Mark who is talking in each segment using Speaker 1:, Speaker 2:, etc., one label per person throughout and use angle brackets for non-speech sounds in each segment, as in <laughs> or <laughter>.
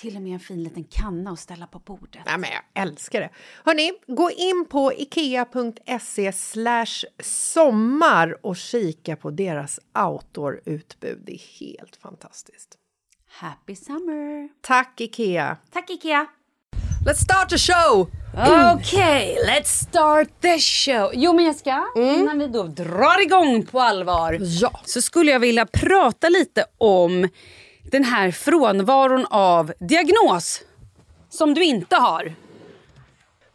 Speaker 1: Till och med en fin liten kanna att ställa på bordet.
Speaker 2: Nej, men jag älskar det. Hörni, gå in på ikea.se sommar och kika på deras outdoor-utbud. Det är helt fantastiskt.
Speaker 1: Happy summer!
Speaker 2: Tack, Ikea!
Speaker 1: Tack Ikea!
Speaker 2: Let's start the show!
Speaker 1: Okej, let's start the show. Jo men Jessica, innan vi då drar igång på allvar
Speaker 2: Ja.
Speaker 1: så skulle jag vilja prata lite om den här frånvaron av diagnos som du inte har.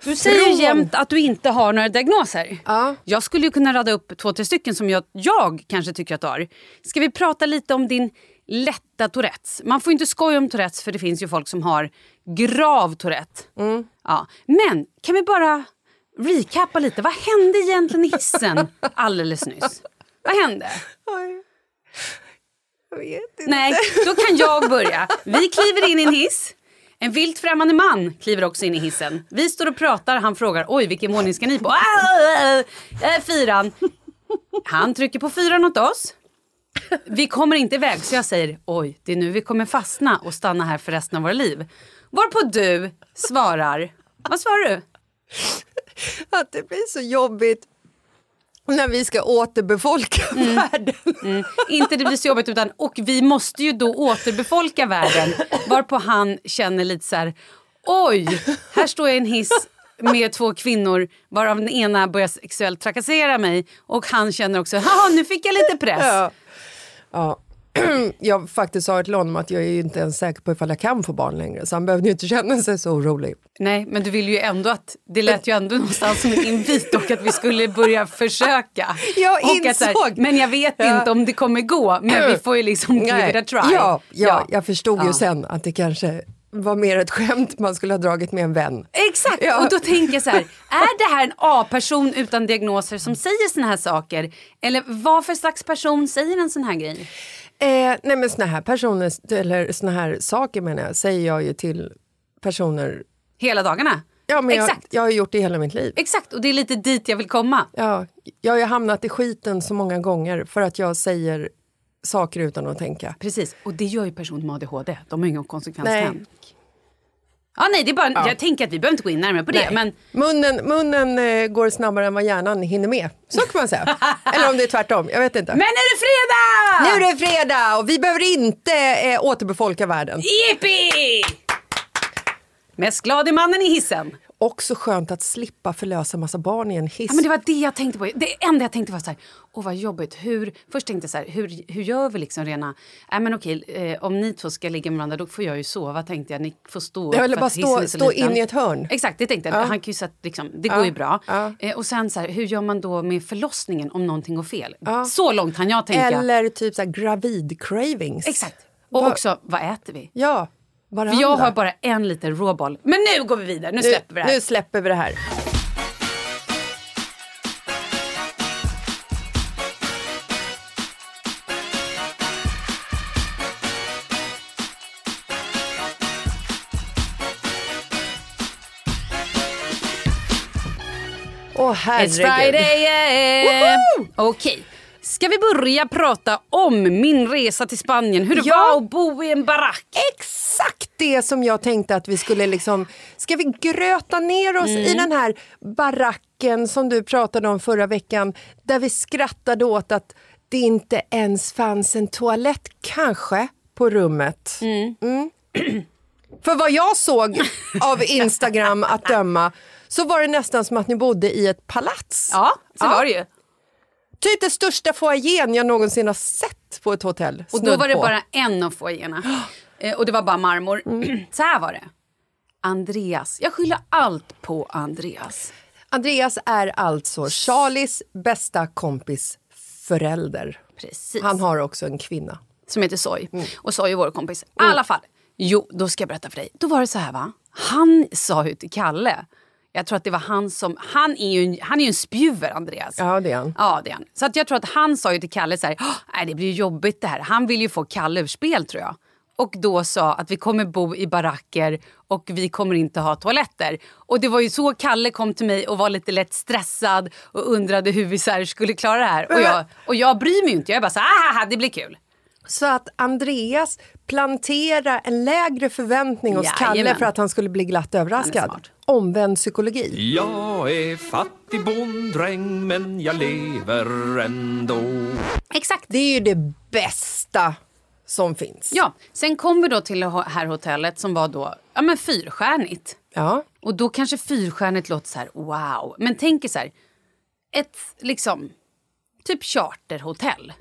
Speaker 1: Du säger
Speaker 2: Från-
Speaker 1: jämt att du inte har några diagnoser.
Speaker 2: Ja.
Speaker 1: Jag skulle ju kunna rada upp två, tre stycken som jag, jag kanske tycker att du har. Ska vi prata lite om din lätta Tourettes? Man får inte skoja om Tourettes för det finns ju folk som har grav Tourette. Ja. Men kan vi bara recappa lite? Vad hände egentligen i hissen <laughs> alldeles nyss? Vad hände?
Speaker 2: Jag vet inte.
Speaker 1: Nej, då kan jag börja. Vi kliver in i en hiss. En vilt främmande man kliver också in i hissen. Vi står och pratar. Han frågar oj vilken våning ska ni på? Ah, äh, fyran. Han trycker på fyran åt oss. Vi kommer inte iväg så jag säger oj det är nu vi kommer fastna och stanna här för resten av våra liv. Varpå du svarar. Vad svarar du?
Speaker 2: Att det blir så jobbigt när vi ska återbefolka världen.
Speaker 1: Mm. Inte det blir så jobbigt utan och vi måste ju då återbefolka världen. Varpå han känner lite så här oj här står jag i en hiss med två kvinnor varav den ena börjar sexuellt trakassera mig och han känner också haha nu fick jag lite press.
Speaker 2: Ja. Ja. <clears throat> jag faktiskt sa till honom att jag är ju inte ens säker på ifall jag kan få barn längre. Så han behövde ju inte <laughs> känna sig så orolig.
Speaker 1: Nej, men du vill ju ändå att... Det lät ju ändå någonstans som en invit och att vi skulle börja försöka. <laughs>
Speaker 2: Jag
Speaker 1: så här,
Speaker 2: insåg.
Speaker 1: men jag vet
Speaker 2: Ja.
Speaker 1: inte om det kommer gå. Men vi får ju liksom give it a try.
Speaker 2: Ja, ja, jag förstod
Speaker 1: Ja.
Speaker 2: ju sen att det kanske var mer ett skämt man skulle ha dragit med en vän.
Speaker 1: Exakt,
Speaker 2: Ja.
Speaker 1: och då tänker jag så här, <laughs> är det här en A-person utan diagnoser som säger såna här saker? Eller vad för slags person säger en sån här grej?
Speaker 2: Eh, nej men såna här personer, eller såna här saker menar jag, säger jag ju till personer.
Speaker 1: Hela dagarna?
Speaker 2: Ja, men jag,
Speaker 1: Exakt.
Speaker 2: jag har gjort det hela mitt liv.
Speaker 1: Exakt, och det är lite dit jag vill komma.
Speaker 2: Ja, jag har ju hamnat i skiten så många gånger för att jag säger saker utan att tänka.
Speaker 1: Precis, och det gör ju personer med ADHD. De har ingen
Speaker 2: Nej.
Speaker 1: konsekvenstänk. Ja, nej, det är bara, Jag tänker att vi behöver inte gå in närmare på det.
Speaker 2: Nej.
Speaker 1: Men
Speaker 2: Munnen, munnen eh, går snabbare än vad hjärnan hinner med. Så kan man säga. <laughs> Eller om det är tvärtom, jag vet inte.
Speaker 1: Men är det fredag!
Speaker 2: Nu är det fredag och vi behöver inte eh, återbefolka världen.
Speaker 1: Jippi! Mest glad är mannen i hissen.
Speaker 2: Också skönt att slippa förlösa massa barn i en hiss.
Speaker 1: Ja, men det var det jag tänkte på. Det enda jag tänkte var så här, åh vad jobbigt. Hur, först tänkte jag så här, hur, hur gör vi liksom rena... Nej men okej, eh, om ni två ska ligga med varandra då får jag ju sova tänkte jag. Ni får stå
Speaker 2: Ja, eller bara stå- stå
Speaker 1: liten.
Speaker 2: in i ett hörn.
Speaker 1: Exakt, det tänkte jag.
Speaker 2: Ja.
Speaker 1: Han kan ju liksom, det
Speaker 2: Ja,
Speaker 1: går ju bra.
Speaker 2: ja.
Speaker 1: Eh, och sen så här, hur gör man då med förlossningen om någonting går fel? Så långt hann jag tänka.
Speaker 2: Eller typ så här gravid cravings.
Speaker 1: Exakt. Och
Speaker 2: Vad-
Speaker 1: också, vad äter vi?
Speaker 2: Ja, varandra.
Speaker 1: För jag har bara en liten råboll. Men nu går vi vidare, nu släpper vi det här.
Speaker 2: Nu släpper vi det här. Åh
Speaker 1: It's
Speaker 2: herregud.
Speaker 1: Friday, yeah. Okej. Ska vi börja prata om min resa till Spanien? Hur det
Speaker 2: Ja.
Speaker 1: var att bo i en barack?
Speaker 2: Exakt det som jag tänkte att vi skulle liksom... Ska vi gröta ner oss
Speaker 1: Mm.
Speaker 2: i den här baracken som du pratade om förra veckan där vi skrattade åt att det inte ens fanns en toalett, kanske, på rummet. Mm. <clears throat> För vad jag såg av Instagram att döma så var det nästan som att ni bodde i ett palats.
Speaker 1: Ja, så
Speaker 2: Ja.
Speaker 1: var det ju.
Speaker 2: Typ den största foajén jag någonsin har sett på ett hotell.
Speaker 1: Och då var det
Speaker 2: på.
Speaker 1: bara en av foajéerna. <gasps> Eh, och det var bara marmor.
Speaker 2: Mm. <clears throat>
Speaker 1: så här var det. Andreas. Jag skyller allt på Andreas.
Speaker 2: Andreas är alltså Charlies bästa kompis förälder.
Speaker 1: Precis.
Speaker 2: Han har också en kvinna.
Speaker 1: Som heter Soy.
Speaker 2: Mm.
Speaker 1: Och Soy är vår kompis. I alla fall. Jo, då ska jag berätta för dig. Då var det så här va. Han sa ju till Kalle. Jag tror att det var han som... Han är ju en, han är en spjuver, Andreas.
Speaker 2: Ja, det är han.
Speaker 1: Ja, det är han. Så att jag tror att han sa ju till Kalle så här, "Åh, nej det blir jobbigt det här. Han vill ju få Kalle ur spel tror jag. Och då sa att vi kommer bo i baracker och vi kommer inte ha toaletter. Och det var ju så Kalle kom till mig och var lite lätt stressad och undrade hur vi så skulle klara det här. Och jag, och jag bryr mig ju inte. Jag är bara så här, "Ahaha, det blir kul.
Speaker 2: Så att Andreas planterar en lägre förväntning hos Kalle
Speaker 1: Jajamän.
Speaker 2: för att han skulle bli glatt överraskad. Omvänd psykologi.
Speaker 3: Jag är fattig bonddräng men jag lever ändå.
Speaker 1: Exakt.
Speaker 2: Det är ju det bästa som finns.
Speaker 1: Ja, sen kom vi då till det här hotellet som var då ja, men fyrstjärnigt.
Speaker 2: Ja.
Speaker 1: Och då kanske fyrstjärnigt låter så här wow. Men tänk er så här, ett liksom typ charterhotell.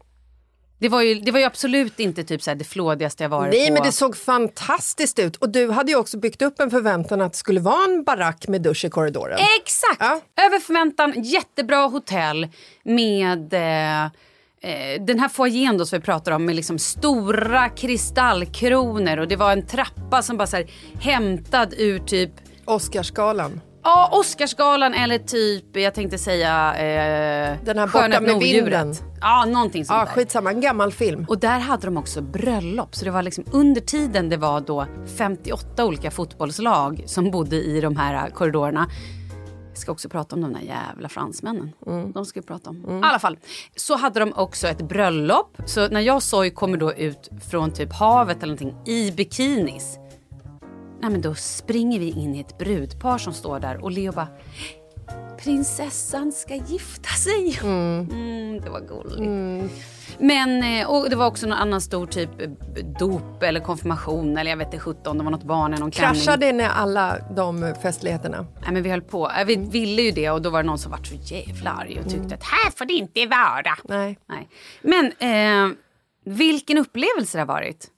Speaker 1: Det var ju, det var ju absolut inte typ så här det flådigaste jag varit
Speaker 2: Nej,
Speaker 1: på.
Speaker 2: men det såg fantastiskt ut. Och du hade ju också byggt upp en förväntan att det skulle vara en barack med dusch i korridoren.
Speaker 1: Exakt!
Speaker 2: Ja.
Speaker 1: Över förväntan, jättebra hotell med eh, eh, den här foajén då som vi pratar om med liksom stora kristallkronor och det var en trappa som bara så här hämtad ur typ
Speaker 2: Oscarsgalan.
Speaker 1: Ja, Oscarsgalan eller typ, jag tänkte säga... Eh,
Speaker 2: Den här Borta med vinden.
Speaker 1: Ja, någonting sånt
Speaker 2: Ja,
Speaker 1: där.
Speaker 2: skitsamma, en gammal film.
Speaker 1: Och där hade de också bröllop. Så det var liksom under tiden det var då 58 olika fotbollslag som bodde i de här korridorerna. Jag ska också prata om de där jävla fransmännen. De ska vi prata om. I alla fall. Så hade de också ett bröllop. Så när jag Soy kommer då ut från typ havet eller någonting i bikinis. Nej men då springer vi in i ett brudpar som står där och Leo bara Prinsessan ska gifta sig. Mm, det var gulligt. Men, eh, och det var också någon annan stor typ eh, dop eller konfirmation eller jag vet inte 17, det var något barn eller någon klänning.
Speaker 2: Kraschade ni alla de festligheterna?
Speaker 1: Nej men vi höll på. Eh, Vi ville ju det och då var det någon som var så jävla arg och tyckte att här får det inte vara.
Speaker 2: Nej.
Speaker 1: Nej. Men eh, Vilken upplevelse det har varit.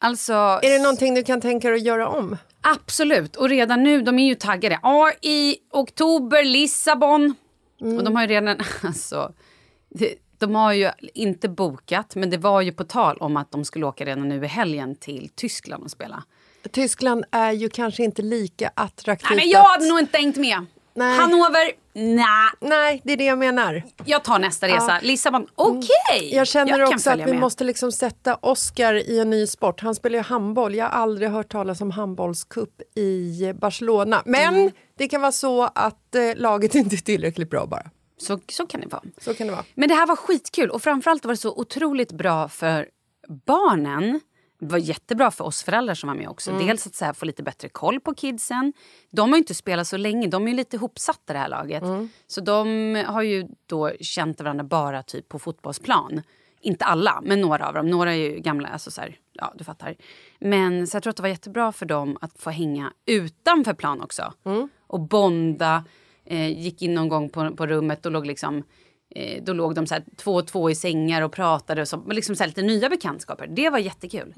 Speaker 1: Alltså,
Speaker 2: Är det någonting du kan tänka dig att göra om?
Speaker 1: Absolut, och redan nu, de är ju taggade. Ja, i oktober, Lissabon. Och de har ju redan, <laughs> alltså, de har ju inte bokat, men det var ju på tal om att de skulle åka redan nu i helgen till Tyskland och spela.
Speaker 2: Tyskland är ju kanske inte lika attraktivt.
Speaker 1: Nej, men jag
Speaker 2: att-
Speaker 1: hade nog inte hängt med.
Speaker 2: Nej.
Speaker 1: Hannover, nej.
Speaker 2: Nej, det är det jag menar.
Speaker 1: Jag tar nästa resa. Lissabon, okej.
Speaker 2: Jag känner
Speaker 1: kan
Speaker 2: också att vi
Speaker 1: med.
Speaker 2: måste liksom sätta Oscar i en ny sport. Han spelar ju handboll. Jag har aldrig hört talas om handbollscup i Barcelona. Men
Speaker 1: Mm.
Speaker 2: det kan vara så att eh, laget <laughs> inte är tillräckligt bra bara.
Speaker 1: Så, så kan det vara.
Speaker 2: Så kan det vara.
Speaker 1: Men det här var skitkul och framförallt var det så otroligt bra för barnen. Det var jättebra för oss föräldrar som var med också. Dels att så här, få lite bättre koll på kidsen. De har ju inte spelat så länge, de är ju lite ihopsatta det här laget. Så de har ju då känt varandra bara typ på fotbollsplan. Inte alla, men några av dem. Några är ju gamla, alltså så här, ja du fattar. Men så jag tror att det var jättebra för dem att få hänga utanför plan också. Och bonda. Eh, gick in någon gång på, på rummet och låg liksom Eh, då låg de så här två och två i sängar och pratade. Och så, men liksom så här lite nya bekantskaper. Det var jättekul.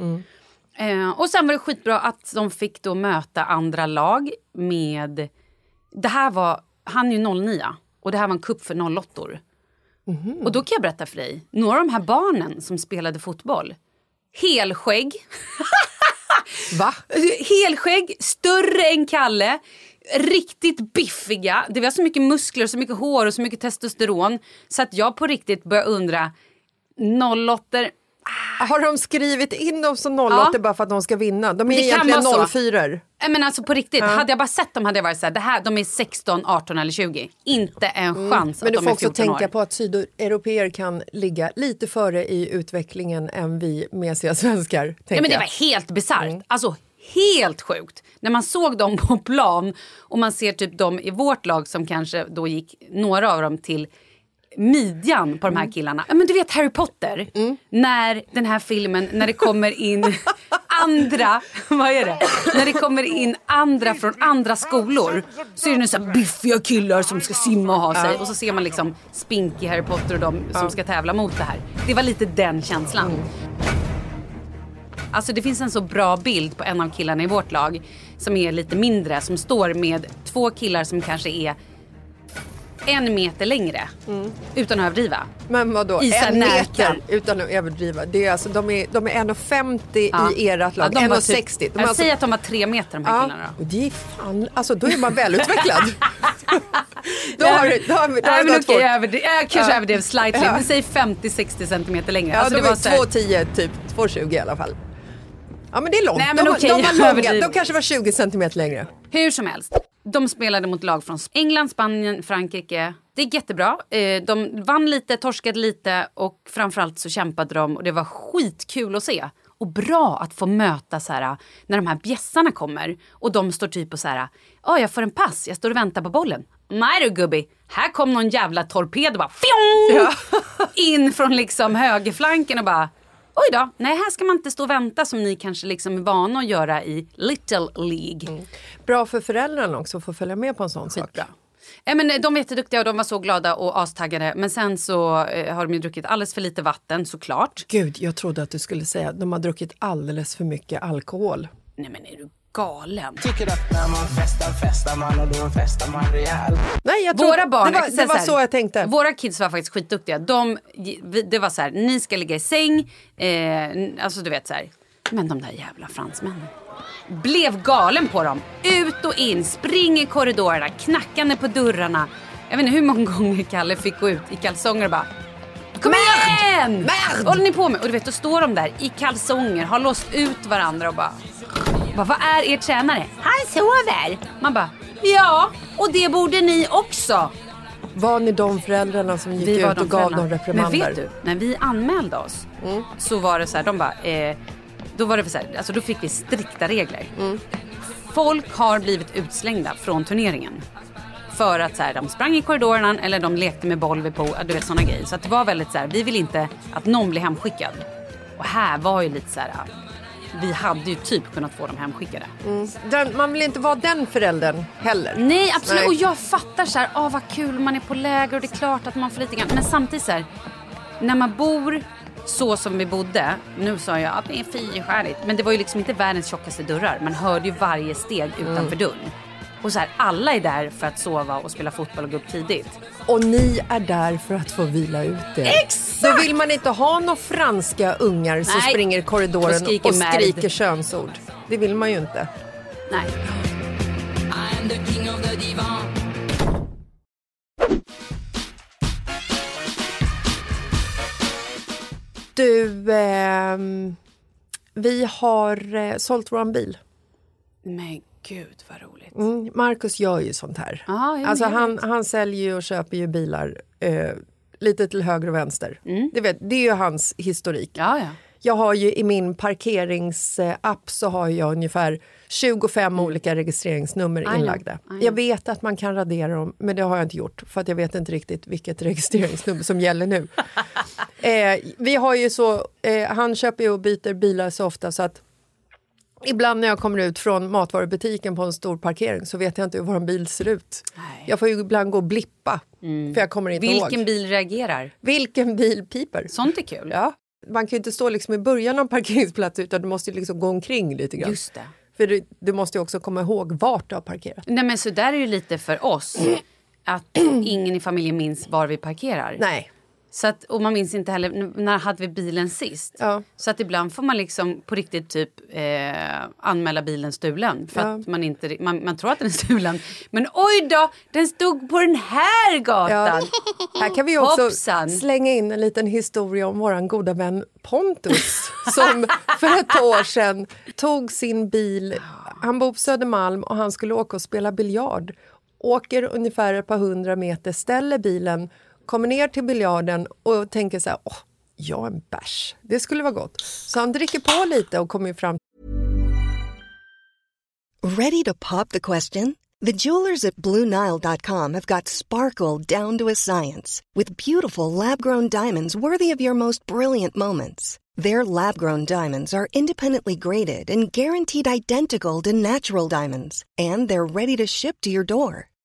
Speaker 1: Eh, och sen var det skitbra att de fick då möta andra lag med... Det här var... Han är ju 09 och det här var en kupp för 08 Och då kan jag berätta för dig. Några av de här barnen som spelade fotboll. Helskägg.
Speaker 2: Va? <laughs>
Speaker 1: Helskägg, större än Kalle. Riktigt biffiga. Det var så mycket muskler, så mycket hår och så mycket testosteron. Så att jag på riktigt började undra. 08
Speaker 2: Har de skrivit in dem som 08
Speaker 1: Ja.
Speaker 2: bara för att de ska vinna? De är
Speaker 1: Det
Speaker 2: egentligen
Speaker 1: vara så.
Speaker 2: 04
Speaker 1: Nej, Men alltså på riktigt, hade jag bara sett dem hade jag varit så här, det här, de är 16, 18 eller 20. Inte en chans
Speaker 2: Men
Speaker 1: att
Speaker 2: du
Speaker 1: de
Speaker 2: får
Speaker 1: är
Speaker 2: också
Speaker 1: 14
Speaker 2: tänka
Speaker 1: år.
Speaker 2: på att sydeuropeer kan ligga lite före i utvecklingen än vi mesiga svenskar.
Speaker 1: Ja, men det var helt bisarrt. Alltså helt sjukt. När man såg dem <laughs> på plan och man ser typ dem i vårt lag som kanske då gick, några av dem till midjan på de här killarna. Ja, men du vet Harry Potter. När den här filmen, när det kommer in <laughs> andra, vad är det? När det kommer in andra från andra skolor så är det nu så här biffiga killar som ska simma och ha sig. Och så ser man liksom Spinky, Harry Potter och de som ska tävla mot det här. Det var lite den känslan. Alltså det finns en så bra bild på en av killarna i vårt lag som är lite mindre som står med två killar som kanske är en meter längre. Utan att överdriva.
Speaker 2: Men vadå,
Speaker 1: I
Speaker 2: en meter utan att överdriva. Det är alltså, de, är, de är 1,50
Speaker 1: Ja.
Speaker 2: i ert lag,
Speaker 1: Ja, de var
Speaker 2: 1,60.
Speaker 1: Typ, jag
Speaker 2: alltså,
Speaker 1: säger att de var tre meter de här
Speaker 2: ja,
Speaker 1: killarna då.
Speaker 2: det är fan, alltså då är man välutvecklad. <laughs> då har du, då har, då
Speaker 1: Nej,
Speaker 2: det
Speaker 1: men okej, jag, överdrev, jag kanske
Speaker 2: Ja.
Speaker 1: överdrev slightly. Men säg 50-60 centimeter längre.
Speaker 2: Ja,
Speaker 1: Alltså,
Speaker 2: de
Speaker 1: det var
Speaker 2: är
Speaker 1: så här,
Speaker 2: 2,10 typ, 2,20 i alla fall. Ja men det är långt.
Speaker 1: Nej, men
Speaker 2: de,
Speaker 1: okej,
Speaker 2: de var långa, de kanske var 20 centimeter längre.
Speaker 1: Hur som helst. De spelade mot lag från England, Spanien, Frankrike. Det gick jättebra. Eh, De vann lite, torskade lite och framförallt så kämpade de och det var skitkul att se. Och bra att få möta så här, när de här bjässarna kommer och de står typ och så här, ja jag får en pass, jag står och väntar på bollen. Nej du gubbi, här kom någon jävla torped och bara fjong! In från liksom högerflanken och bara Oj då, nej här ska man inte stå och vänta som ni kanske liksom är vana att göra i Little League.
Speaker 2: Bra för föräldrarna också att få följa med på en sån sak.
Speaker 1: Skitbra. Ja, men eh, de var jätteduktiga och de var så glada och astaggade. Men sen så eh, har de ju druckit alldeles för lite vatten såklart.
Speaker 2: Gud, jag trodde att du skulle säga att de har druckit alldeles för mycket alkohol.
Speaker 1: Nej men är du galen?
Speaker 4: Tycker att när man festar, festar man och då festar man rejält.
Speaker 2: Nej, jag trodde,
Speaker 1: Våra barn,
Speaker 2: det var, det var
Speaker 1: här,
Speaker 2: så jag tänkte.
Speaker 1: Våra kids var faktiskt skitduktiga. De, det var så här, ni ska ligga i säng. Eh, alltså du vet så här. Men de där jävla fransmännen. Blev galen på dem. Ut och in, spring i korridorerna, knackande på dörrarna. Jag vet inte hur många gånger Kalle fick gå ut i kalsonger och bara Kom igen!
Speaker 2: Merd!
Speaker 1: Vad håller ni på med? Och du vet, då står de där i kalsonger, har låst ut varandra och bara... bara vad är er tränare? Han sover! Man bara, ja, och det borde ni också.
Speaker 2: Var ni de föräldrarna som gick ut och gav dem reprimander?
Speaker 1: Men vet du, när vi anmälde oss så var det så här, de bara, eh, då var det så här, alltså då fick vi strikta regler. Folk har blivit utslängda från turneringen. För att så här, de sprang i korridorerna eller de lekte med boll vid pool, du vet sådana grejer. Så det var väldigt så här, vi vill inte att någon blir hemskickad. Och här var ju lite så här, vi hade ju typ kunnat få dem hemskickade.
Speaker 2: Den, man vill inte vara den föräldern heller.
Speaker 1: Nej absolut
Speaker 2: Nej.
Speaker 1: och jag fattar så här, ah, vad kul man är på läger och det är klart att man får lite grann. Men samtidigt så här, när man bor så som vi bodde, nu sa jag att det är fyrstjärnigt, men det var ju liksom inte världens tjockaste dörrar. Man hörde ju varje steg utanför
Speaker 2: Mm.
Speaker 1: dörren. Och så här, alla är där för att sova och spela fotboll och gå upp tidigt.
Speaker 2: Och ni är där för att få vila ut er.
Speaker 1: Exakt!
Speaker 2: Då vill man inte ha några franska ungar som
Speaker 1: Nej.
Speaker 2: springer i korridoren
Speaker 1: Och
Speaker 2: och
Speaker 1: skriker
Speaker 2: skriker,
Speaker 1: merd.
Speaker 2: könsord. Det vill man ju inte.
Speaker 1: Nej.
Speaker 2: Du, ehm, vi har eh, sålt vår bil.
Speaker 1: Men gud vad roligt.
Speaker 2: Mm, Marcus gör ju sånt här.
Speaker 1: Jo,
Speaker 2: alltså han, han säljer och köper ju bilar eh, lite till höger och vänster. Det, vet, det är ju hans historik.
Speaker 1: Ja, ja.
Speaker 2: Jag har ju i min parkeringsapp så har jag ungefär 25 olika registreringsnummer inlagda.
Speaker 1: I.
Speaker 2: Jag vet att man kan radera dem, men det har jag inte gjort för att jag vet inte riktigt vilket <laughs> registreringsnummer som gäller nu. <laughs> eh, vi har ju så, eh, han köper och byter bilar så ofta så att Ibland när jag kommer ut från matvarubutiken på en stor parkering så vet jag inte hur vår bil ser ut.
Speaker 1: Nej.
Speaker 2: Jag får ibland gå och blippa, för jag kommer inte
Speaker 1: Vilken
Speaker 2: ihåg.
Speaker 1: bil reagerar?
Speaker 2: Vilken bil piper?
Speaker 1: Sånt är kul.
Speaker 2: Ja. Man kan ju inte stå liksom i början av en parkeringsplats utan du måste ju liksom gå omkring lite grann.
Speaker 1: Just det.
Speaker 2: För du, du måste ju också komma ihåg vart du har parkerat.
Speaker 1: Nej men så där är det lite för oss. Att ingen i familjen minns var vi parkerar.
Speaker 2: Nej.
Speaker 1: Så att, och man minns inte heller, när hade vi bilen sist?
Speaker 2: Ja.
Speaker 1: Så att ibland får man liksom på riktigt typ eh, anmäla bilen stulen. För
Speaker 2: Ja.
Speaker 1: att man inte, man, man tror att den är stulen. Men oj då, den stod på den här gatan.
Speaker 2: Ja. Här kan vi också
Speaker 1: Hoppsan.
Speaker 2: slänga in en liten historia om våran goda vän Pontus som för ett par år sedan tog sin bil, han bor på Södermalm och han skulle åka och spela biljard. Åker ungefär ett par hundra meter, ställer bilen, kommer ner till biljarden och tänker så här, åh, jag en bärs, det skulle vara gott. Så han dricker på lite och kommer fram
Speaker 5: Ready to pop the question? The jewelers at BlueNile.com have got sparkle down to a science with beautiful lab grown diamonds worthy of your most brilliant moments. Their lab grown diamonds are independently graded and guaranteed identical to natural diamonds, and they're ready to ship to your door.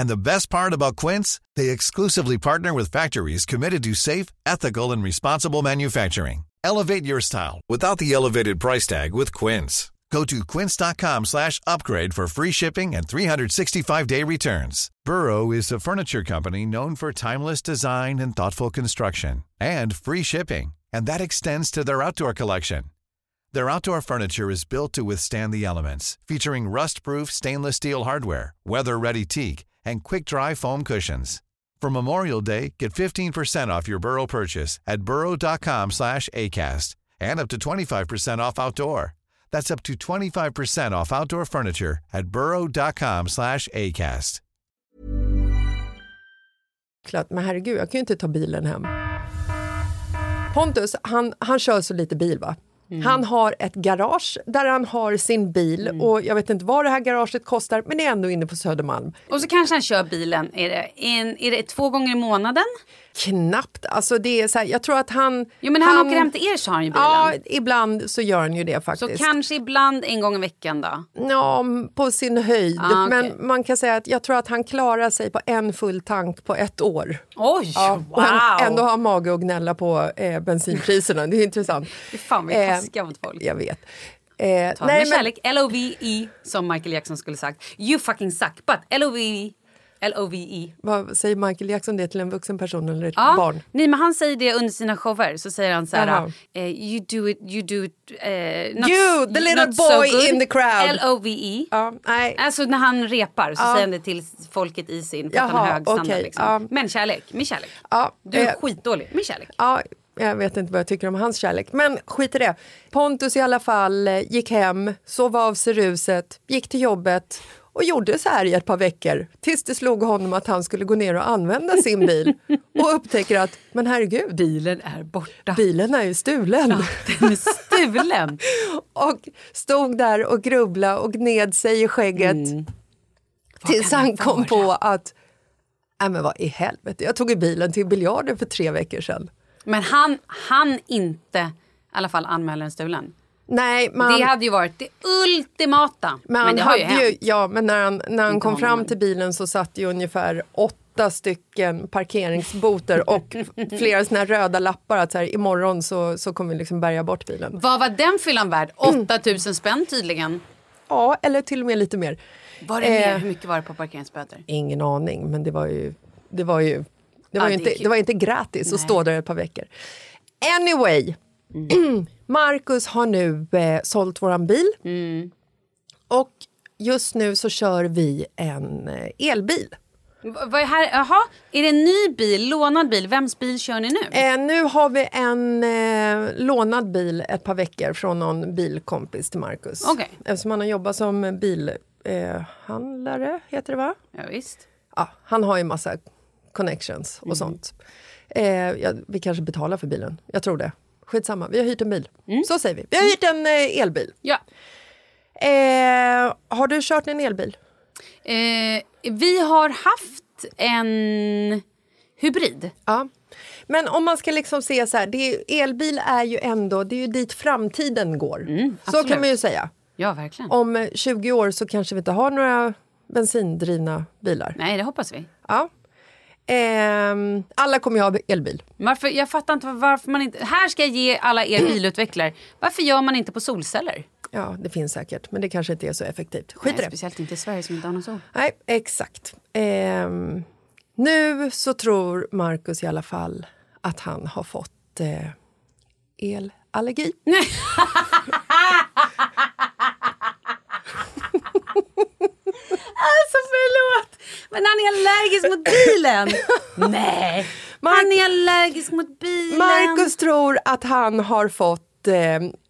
Speaker 6: And the best part about Quince, they exclusively partner with factories committed to safe, ethical, and responsible manufacturing. Elevate your style without the elevated price tag with Quince. Go to quince.com slash upgrade for free shipping and 365-day returns. Burrow is a furniture company known for timeless design and thoughtful construction and free shipping, and that extends to their outdoor collection. Their outdoor furniture is built to withstand the elements, featuring rust-proof stainless steel hardware, weather-ready teak, and quick-dry foam cushions. For Memorial Day, get 15% off your Burrow purchase at burrow.com slash ACAST and up to 25% off outdoor. That's up to 25% off outdoor furniture at burrow.com slash ACAST.
Speaker 2: klart, men herregud, jag kan ju inte ta bilen hem. Pontus, han, han kör så lite bil va? Han har ett garage där han har sin bil och jag vet inte vad det här garaget kostar men det är ändå inne på Södermalm.
Speaker 1: Och så kanske han kör bilen, är det, en, är det två gånger i månaden?
Speaker 2: Knappt, alltså det är så här, jag tror att han...
Speaker 1: Jo men han, åker hem till er så har han ju bilen.
Speaker 2: Ja, ibland så gör han ju det
Speaker 1: så
Speaker 2: faktiskt.
Speaker 1: kanske ibland en gång i veckan då?
Speaker 2: Ja, på sin höjd.
Speaker 1: Ah, okej.
Speaker 2: Men man kan säga att jag tror att han klarar sig på en full tank på ett år.
Speaker 1: Oj,
Speaker 2: Ja,
Speaker 1: wow!
Speaker 2: han ändå har mage att gnälla på eh, bensinpriserna. Det är intressant.
Speaker 1: Fy Fan vad
Speaker 2: Eh,
Speaker 1: taskiga mot folk.
Speaker 2: Jag vet. Eh,
Speaker 1: Ta med kärlek, L-O-V-E som Michael Jackson skulle sagt. You fucking suck but L-O-V-E. L-O-V-E.
Speaker 2: Vad säger Michael Jackson det till en vuxen person eller ett
Speaker 1: Ja,
Speaker 2: barn?
Speaker 1: nej men han säger det under sina shower. Så säger han så här,
Speaker 2: Jaha.
Speaker 1: eh, you do it, you do it, eh, not,
Speaker 2: You, the little
Speaker 1: so
Speaker 2: boy
Speaker 1: good.
Speaker 2: in the crowd.
Speaker 1: L-O-V-E.
Speaker 2: Ja, nej.
Speaker 1: Alltså när han repar så
Speaker 2: Ja.
Speaker 1: säger han det till folket i sin för att han
Speaker 2: Jaha,
Speaker 1: hög standard.
Speaker 2: okej,
Speaker 1: liksom.
Speaker 2: ja.
Speaker 1: Men kärlek, min kärlek.
Speaker 2: Ja,
Speaker 1: Du är
Speaker 2: eh,
Speaker 1: skitdålig, min kärlek.
Speaker 2: Ja, jag vet inte vad jag tycker om hans kärlek. Men skit i det. Pontus i alla fall eh, gick hem, sov av sig ruset, gick till jobbet och gjorde så här i ett par veckor tills det slog honom att han skulle gå ner och använda sin bil och upptäcker att, men herregud,
Speaker 1: Bilen är borta.
Speaker 2: bilen är ju stulen.
Speaker 1: Den är stulen. <laughs>
Speaker 2: och stod där och grubblade och gned sig i skägget tills han kom på att Nej men vad i helvete, jag tog i bilen till biljarden för tre veckor sedan.
Speaker 1: Men han han inte i alla fall anmäla den stulen.
Speaker 2: Nej, men
Speaker 1: Det hade ju varit det ultimata.
Speaker 2: Men, han
Speaker 1: det har ju
Speaker 2: hade ju,
Speaker 1: hänt.
Speaker 2: ja, men när han, när han kom fram
Speaker 1: men-
Speaker 2: till bilen så satt ju ungefär åtta stycken parkeringsboter och flera såna röda lappar att så här, imorgon så, så kommer vi liksom bärga bort bilen.
Speaker 1: Vad var den fyllan värd? 8000 spänn tydligen.
Speaker 2: Ja, eller till och med lite mer.
Speaker 1: Var det mer?
Speaker 2: Eh.
Speaker 1: Hur mycket var det på parkeringsböter?
Speaker 2: Ingen aning, men det var ju, det var ju, det
Speaker 1: Ja,
Speaker 2: var
Speaker 1: det
Speaker 2: ju
Speaker 1: är
Speaker 2: inte, det var inte gratis att
Speaker 1: Nej.
Speaker 2: stå där ett par veckor. Anyway, <clears throat> Marcus har nu eh, sålt våran bil. Och just nu så kör vi en eh, elbil.
Speaker 1: Vad är här? Jaha, är det en ny bil? Lånad bil? Vems bil kör ni nu?
Speaker 2: Eh, nu har vi en eh, lånad bil ett par veckor från någon bilkompis till Marcus.
Speaker 1: Okej.
Speaker 2: Eftersom han har jobbat som bilhandlare, eh, heter det va?
Speaker 1: Ja, visst.
Speaker 2: Ja, han har ju massa connections och sånt. Eh, ja, vi kanske betalar för bilen, jag tror det. Skitsamma, vi har hyrt en bil. Så säger vi. Vi har hyrt en eh, elbil.
Speaker 1: Ja.
Speaker 2: Eh, har du kört en elbil?
Speaker 1: Eh, vi har haft en hybrid.
Speaker 2: Ja. Men om man ska liksom se så här, det elbil är ju ändå, det är ju dit framtiden går. så
Speaker 1: absolut.
Speaker 2: kan man ju säga.
Speaker 1: Ja, verkligen.
Speaker 2: Om eh, 20 år så kanske vi inte har några bensindrivna bilar.
Speaker 1: Nej, det hoppas vi.
Speaker 2: Ja. Ehm, alla kommer ju ha elbil.
Speaker 1: Varför, jag fattar inte varför man inte... Här ska jag ge alla er bilutvecklare. Varför gör man inte på solceller?
Speaker 2: Ja, det finns säkert, men det kanske inte är så effektivt. Skit
Speaker 1: Nej,
Speaker 2: det.
Speaker 1: speciellt inte i Sverige som inte har någon sol.
Speaker 2: Nej, exakt. Ehm, nu så tror Marcus i alla fall att han har fått eh, elallergi. <laughs> <laughs>
Speaker 1: Alltså förlåt! Men han är allergisk mot bilen! <laughs> Nej! Han är allergisk mot bilen.
Speaker 2: Marcus tror att han har fått... Eh,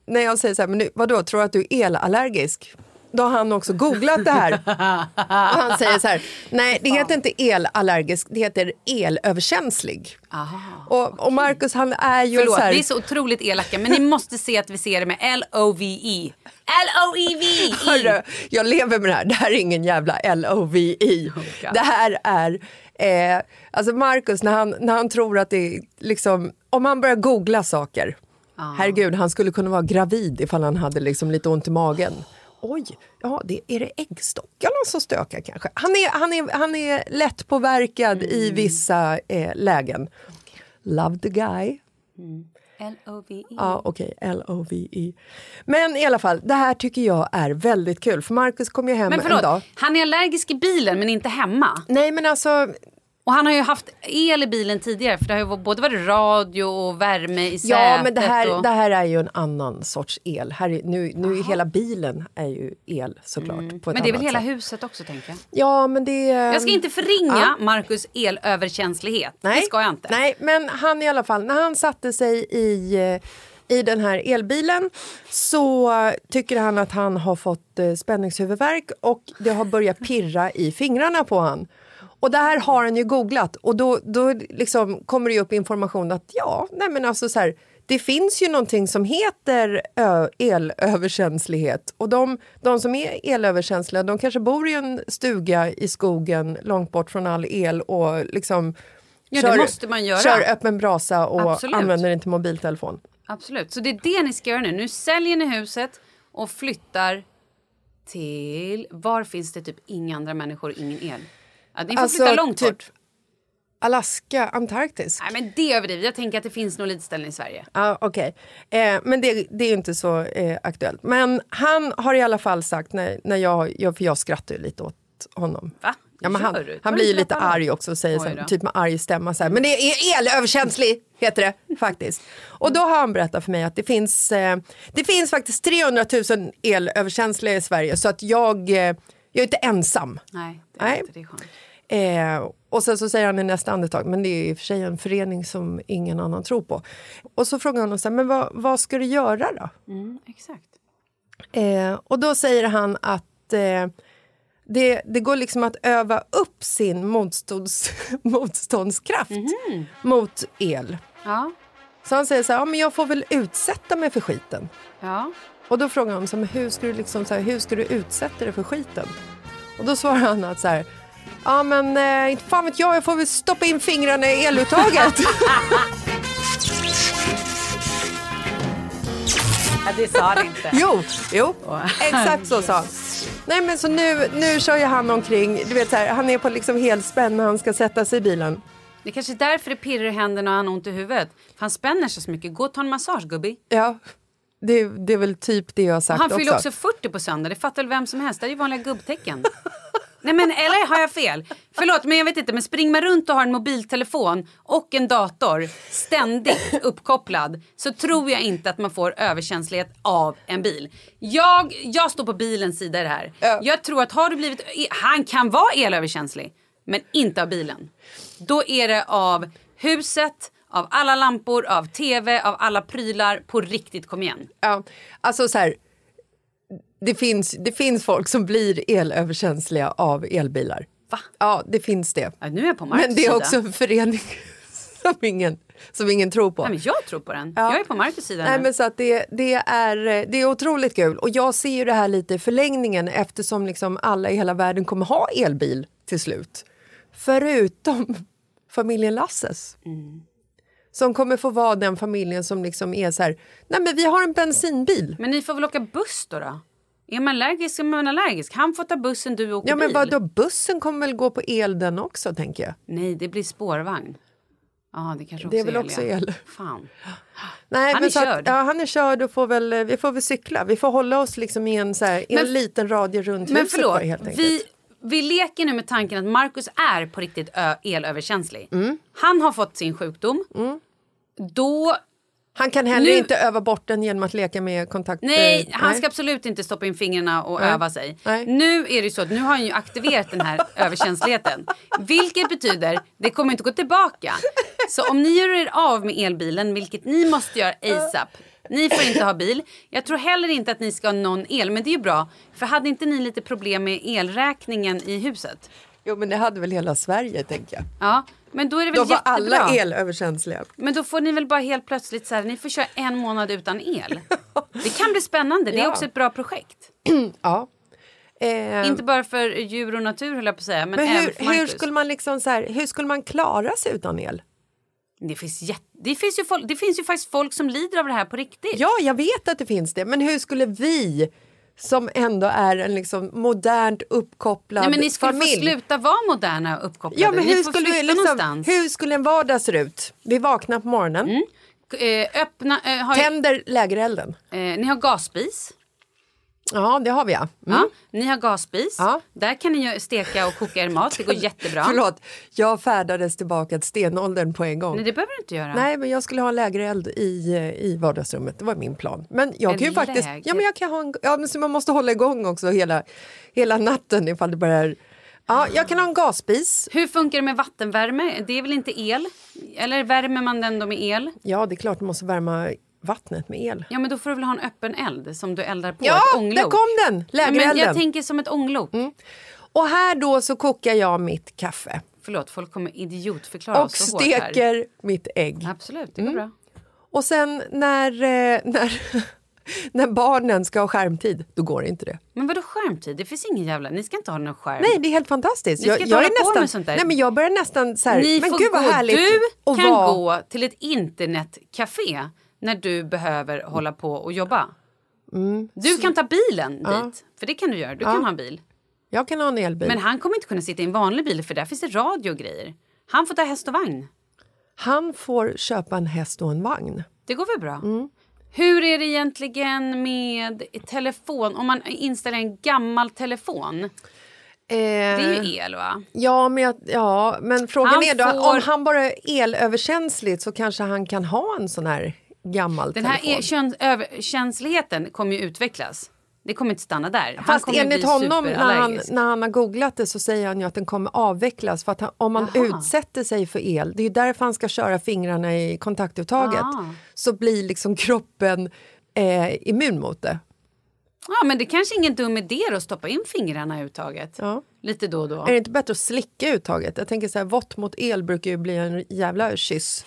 Speaker 2: när jag säger så här, men nu, vadå, tror du att du är elallergisk? Då har han också googlat det här. <laughs> Och han säger så här, nej det heter inte elallergisk, det heter elöverkänslig. och, och Marcus han är ju
Speaker 1: Förlåt,
Speaker 2: så här,
Speaker 1: vi är så otroligt elaka men ni måste se att vi ser det med L-O-V-E. L-O-E-V-E!
Speaker 2: Hörru, jag lever med det här. Det här är ingen jävla L-O-V-E.
Speaker 1: God.
Speaker 2: det här är... Eh, alltså Marcus, när han, när han tror att det är liksom... Om han börjar googla saker. Herregud, han skulle kunna vara gravid ifall han hade liksom lite ont i magen. Oj, ja, det, är det äggstockarna som stökar kanske? Han är, han är, han är lätt påverkad i vissa eh, lägen. Love the guy.
Speaker 1: L-O-V-E.
Speaker 2: Ja, okej. L-O-V-E. Men i alla fall, det här tycker jag är väldigt kul. För Marcus kom ju hem
Speaker 1: Men
Speaker 2: en dag.
Speaker 1: förlåt, han är allergisk i bilen men inte hemma.
Speaker 2: Nej, men alltså...
Speaker 1: Och han har ju haft el i bilen tidigare för det har ju både varit radio och värme i sätet.
Speaker 2: Ja, men det här,
Speaker 1: och...
Speaker 2: det här är ju en annan sorts el. Här är, nu nu är hela bilen är ju el såklart.
Speaker 1: Mm. Men det är väl hela
Speaker 2: sätt.
Speaker 1: huset också tänker jag.
Speaker 2: Ja, men det...
Speaker 1: Jag ska inte förringa
Speaker 2: Ja.
Speaker 1: Marcus elöverkänslighet. Det ska jag inte.
Speaker 2: Nej, men han i alla fall, när han satte sig i, i den här elbilen så tycker han att han har fått eh, spänningshuvudvärk och det har börjat pirra i fingrarna på han. Och det här har han ju googlat och då, då liksom kommer det upp information att ja, nej men alltså så här, det finns ju någonting som heter elöverkänslighet och de, de som är elöverkänsliga de kanske bor i en stuga i skogen långt bort från all el och liksom
Speaker 1: Ja, göra.
Speaker 2: Kör öppen brasa och
Speaker 1: Absolut.
Speaker 2: använder inte mobiltelefon.
Speaker 1: Absolut. Så det är det ni ska göra nu. Nu säljer ni huset och flyttar till... Var finns det typ inga andra människor, ingen el? Ja, ni får
Speaker 2: Alltså,
Speaker 1: flytta långt
Speaker 2: typ-
Speaker 1: bort.
Speaker 2: Alaska, Antarktis.
Speaker 1: Nej, men det är överdrivet. Jag tänker att det finns nog lite ställen i Sverige.
Speaker 2: Ja, okej. Eh, men det, det är ju inte så eh, aktuellt. Men han har i alla fall sagt, när, när jag, jag, för jag skrattar ju lite åt honom.
Speaker 1: Va?
Speaker 2: Ja, men han, han blir ju lite
Speaker 1: honom?
Speaker 2: arg också och säger så
Speaker 1: Oj
Speaker 2: här,
Speaker 1: då.
Speaker 2: typ med arg stämma så här, men det är elöverkänslig heter det faktiskt. Och då har han berättat för mig att det finns, eh, det finns faktiskt 300 000 elöverkänsliga i Sverige så att jag, eh, jag är inte ensam.
Speaker 1: Nej, det är
Speaker 2: Nej.
Speaker 1: inte det är skönt.
Speaker 2: Eh, och sen så säger han i nästa andetag, men det är i och för sig en förening som ingen annan tror på. Och så frågar han, så här, men vad, vad ska du göra då?
Speaker 1: Mm, exakt.
Speaker 2: Eh, och då säger han att eh, det, det går liksom att öva upp sin motstånds, <laughs> motståndskraft mot el.
Speaker 1: Ja.
Speaker 2: Så han säger så här, ja, men jag får väl utsätta mig för skiten.
Speaker 1: Ja.
Speaker 2: Och då frågar han så här, men hur ska du liksom så här, hur ska du utsätta dig för skiten? Och då svarar han att så här, ja men eh, inte fan vet jag, jag får väl stoppa in fingrarna i eluttaget. <laughs>
Speaker 1: ja, det sa han inte.
Speaker 2: jo, jo, exakt så sa han. Nej men så nu, nu kör ju han omkring, du vet så här, han är på liksom helspänn när han ska sätta sig i bilen.
Speaker 1: Det är kanske är därför det pirrar i händerna och han har ont i huvudet. För han spänner sig så mycket. Gå och ta en massage gubbi.
Speaker 2: Ja, det, det är väl typ det jag har sagt
Speaker 1: Han fyller
Speaker 2: också.
Speaker 1: också 40 på söndag. Det fattar väl vem som helst. Det är ju vanliga gubbtecken. <laughs> Nej men eller har jag fel? Förlåt men jag vet inte men springer man runt och har en mobiltelefon och en dator ständigt uppkopplad så tror jag inte att man får överkänslighet av en bil. Jag, jag står på bilens sida i det här. Jag tror att har du blivit, han kan vara elöverkänslig men inte av bilen. Då är det av huset, av alla lampor, av tv, av alla prylar. På riktigt, kom igen.
Speaker 2: Ja, alltså så här, det finns, det finns folk som blir elöverkänsliga av elbilar.
Speaker 1: Va?
Speaker 2: Ja, det finns det.
Speaker 1: Ja, nu är jag på Marcus
Speaker 2: Men det är också en förening <laughs> som ingen, som ingen tror på.
Speaker 1: Nej, men jag tror på den.
Speaker 2: Ja.
Speaker 1: Jag är på Marcus sida
Speaker 2: Nej,
Speaker 1: nu.
Speaker 2: men så att det, det, är, det är otroligt kul. Och jag ser ju det här lite i förlängningen eftersom liksom alla i hela världen kommer ha elbil till slut. Förutom familjen Lasses.
Speaker 1: Mm.
Speaker 2: Som kommer få vara den familjen som liksom är så här, nej men vi har en bensinbil.
Speaker 1: Men ni får väl åka buss då? då? Är man allergisk är man allergisk. Han får ta bussen, du åker
Speaker 2: Ja men
Speaker 1: bil.
Speaker 2: vadå, bussen kommer väl gå på el den också tänker jag.
Speaker 1: Nej, det blir spårvagn. Ja, det kanske också
Speaker 2: Det är väl
Speaker 1: el,
Speaker 2: också el.
Speaker 1: Fan.
Speaker 2: Nej,
Speaker 1: Han
Speaker 2: men
Speaker 1: är
Speaker 2: så att-
Speaker 1: körd.
Speaker 2: ja, han är körd och får väl, vi får väl cykla. Vi får hålla oss liksom i en, så här, i en
Speaker 1: Men-
Speaker 2: liten radie runt
Speaker 1: Men
Speaker 2: huset
Speaker 1: förlåt,
Speaker 2: bara, helt enkelt.
Speaker 1: vi, vi leker nu med tanken att Marcus är på riktigt elöverkänslig.
Speaker 2: Mm.
Speaker 1: Han har fått sin sjukdom. Då...
Speaker 2: Han kan heller
Speaker 1: Nu-
Speaker 2: inte öva bort den genom att leka med kontakt...
Speaker 1: Nej,
Speaker 2: eh,
Speaker 1: han ska absolut inte stoppa in fingrarna och
Speaker 2: Nej.
Speaker 1: öva sig.
Speaker 2: Nej.
Speaker 1: Nu är det så att nu har han ju aktiverat den här <laughs> överkänsligheten. Vilket betyder, det kommer inte gå tillbaka. Så om ni gör er av med elbilen, vilket ni måste göra ASAP. Ni får inte ha bil. Jag tror heller inte att ni ska ha någon el, men det är ju bra. För hade inte ni lite problem med elräkningen i huset?
Speaker 2: Jo, men det hade väl hela Sverige, tänker jag.
Speaker 1: Ja, men då är det väl
Speaker 2: Då var
Speaker 1: jättebra.
Speaker 2: alla elöverkänsliga.
Speaker 1: Men då får ni väl bara helt plötsligt så här, ni får köra en månad utan el. <laughs> Det kan bli spännande, det är
Speaker 2: Ja.
Speaker 1: också ett bra projekt. <clears throat>
Speaker 2: Ja. Eh,
Speaker 1: Inte bara för djur och natur höll jag på att säga, men,
Speaker 2: men hur,
Speaker 1: för
Speaker 2: hur, skulle man liksom så här, hur skulle man klara sig utan el?
Speaker 1: Det finns, jätte... det, finns ju folk, det finns ju faktiskt folk som lider av det här på riktigt.
Speaker 2: Ja, jag vet att det finns det. Men hur skulle vi, som ändå är en liksom modernt uppkopplad
Speaker 1: Nej, men ni skulle
Speaker 2: familj...
Speaker 1: få sluta vara moderna och uppkopplade.
Speaker 2: Ja, men hur skulle, liksom, hur skulle en vardag se ut? Vi vaknar på morgonen,
Speaker 1: K- Eh, öppna, eh, har,
Speaker 2: tänder lägerelden.
Speaker 1: eh, ni har gasspis.
Speaker 2: Ja, det har vi ja. Mm.
Speaker 1: Ja, ni har gasspis.
Speaker 2: Ja.
Speaker 1: Där kan ni steka och koka er mat. Det går <laughs> jättebra.
Speaker 2: Förlåt, jag färdades tillbaka till stenåldern på en gång.
Speaker 1: Nej, det behöver du inte göra.
Speaker 2: Nej, men jag skulle ha en lägereld i, i vardagsrummet. Det var min plan. Men jag
Speaker 1: En
Speaker 2: kan ju faktiskt...
Speaker 1: läger-
Speaker 2: Ja, men jag kan ha en, ja, men så man måste hålla igång också hela, hela natten ifall det börjar... Ja, jag kan ha en gasspis.
Speaker 1: Hur funkar det med vattenvärme? Det är väl inte el? Eller värmer man den då med el?
Speaker 2: Ja, det är klart du måste värma vattnet med el.
Speaker 1: Ja, men då får du väl ha en öppen eld som du eldar på.
Speaker 2: Ja, där kom den! Lägerelden.
Speaker 1: men jag tänker som ett ånglok.
Speaker 2: Och här då så kokar jag mitt kaffe.
Speaker 1: Förlåt, folk kommer idiotförklara
Speaker 2: Och
Speaker 1: oss så hårt här.
Speaker 2: steker mitt ägg.
Speaker 1: Absolut, det går bra.
Speaker 2: Och sen när, eh, när, <laughs> när barnen ska ha skärmtid, då går inte det.
Speaker 1: Men vadå skärmtid? Det finns ingen jävla... Ni ska inte ha någon skärm.
Speaker 2: Nej, det är helt fantastiskt.
Speaker 1: Ni ska inte hålla på
Speaker 2: nästan,
Speaker 1: med sånt där.
Speaker 2: Nej, men jag börjar nästan så här,
Speaker 1: Ni
Speaker 2: men
Speaker 1: får
Speaker 2: gud vad
Speaker 1: gå,
Speaker 2: härligt
Speaker 1: du kan
Speaker 2: vara-
Speaker 1: gå till ett internetcafé när du behöver hålla på och jobba. Du kan ta bilen dit, för det kan du göra. Du kan ha en bil.
Speaker 2: Jag kan ha en elbil.
Speaker 1: Men han kommer inte kunna sitta i en vanlig bil för där finns det radio och grejer. Han får ta häst och vagn.
Speaker 2: Han får köpa en häst och en vagn.
Speaker 1: Det går väl bra?
Speaker 2: Mm.
Speaker 1: Hur är det egentligen med telefon? Om man installerar en gammal telefon.
Speaker 2: Eh,
Speaker 1: Det är ju el va?
Speaker 2: Ja, men, jag, ja, men frågan
Speaker 1: Han
Speaker 2: är då,
Speaker 1: får-
Speaker 2: om han bara är elöverkänslig så kanske han kan ha en sån här gammal
Speaker 1: Den här
Speaker 2: telefon.
Speaker 1: e- kön, överkänsligheten kommer ju utvecklas. Det kommer inte stanna där. Han
Speaker 2: Fast enligt honom, när han, när han har googlat det så säger han ju att den kommer avvecklas. För att han, om man
Speaker 1: Jaha.
Speaker 2: utsätter sig för el, det är ju därför han ska köra fingrarna i kontaktuttaget,
Speaker 1: Ah.
Speaker 2: så blir liksom kroppen eh, immun mot det.
Speaker 1: Ja, men det kanske är ingen dum idé att stoppa in fingrarna i uttaget.
Speaker 2: Ja.
Speaker 1: Lite då och då.
Speaker 2: Är det inte bättre att slicka uttaget? Jag tänker så här, vått mot el brukar ju bli en jävla kyss.